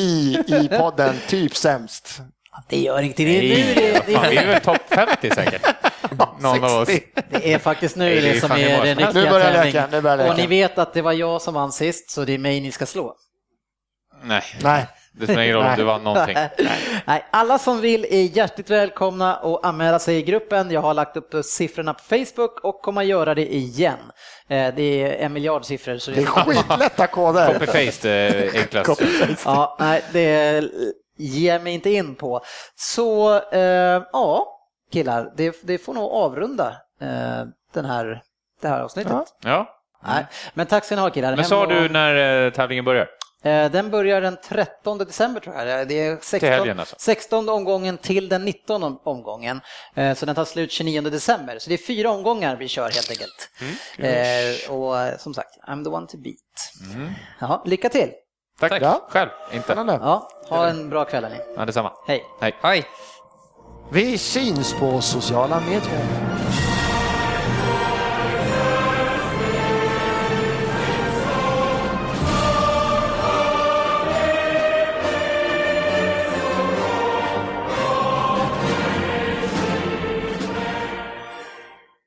i podden typ sämst. Det gör inte det. är Nu Nej, det, vad fan, vi är det, väl topp 50 säkert. Någon av oss. 60. det är faktiskt nu Nej, det det, är som är den Nu riktiga börjar nu börjar Och ni vet att det var jag som vann sist så det är mig ni ska slå. Nej, Nej, det spelar ingen roll om det var någonting. Nej, alla som vill är hjärtligt välkomna att anmäla sig i gruppen. Jag har lagt upp siffrorna på Facebook och kommer att göra det igen. Eh, Det är en miljard siffror. Så det är skitlätta koder. Copy-paste är enklast. Ja, nej, det ger jag mig inte in på. Så eh, ja, killar, det, det får nog avrunda eh, den här, det här avsnittet. Ja. Ja. Nej, men tack ska ni ha killar. Men sa och- du när eh, tävlingen börjar? Eh, Den börjar den 13 december tror jag. Det är 16, helgen alltså. 16 omgången till den 19 om- omgången. Eh, Så den tar slut 29 december. Så det är fyra omgångar vi kör helt enkelt. Eh, Och som sagt, I'm the one to beat. Jaha, lycka till! Tack. Ja. Själv, inte. Ja, ha en bra kväll hörni. Ja, detsamma. Hej! Hej. Hej! Vi syns på sociala medier.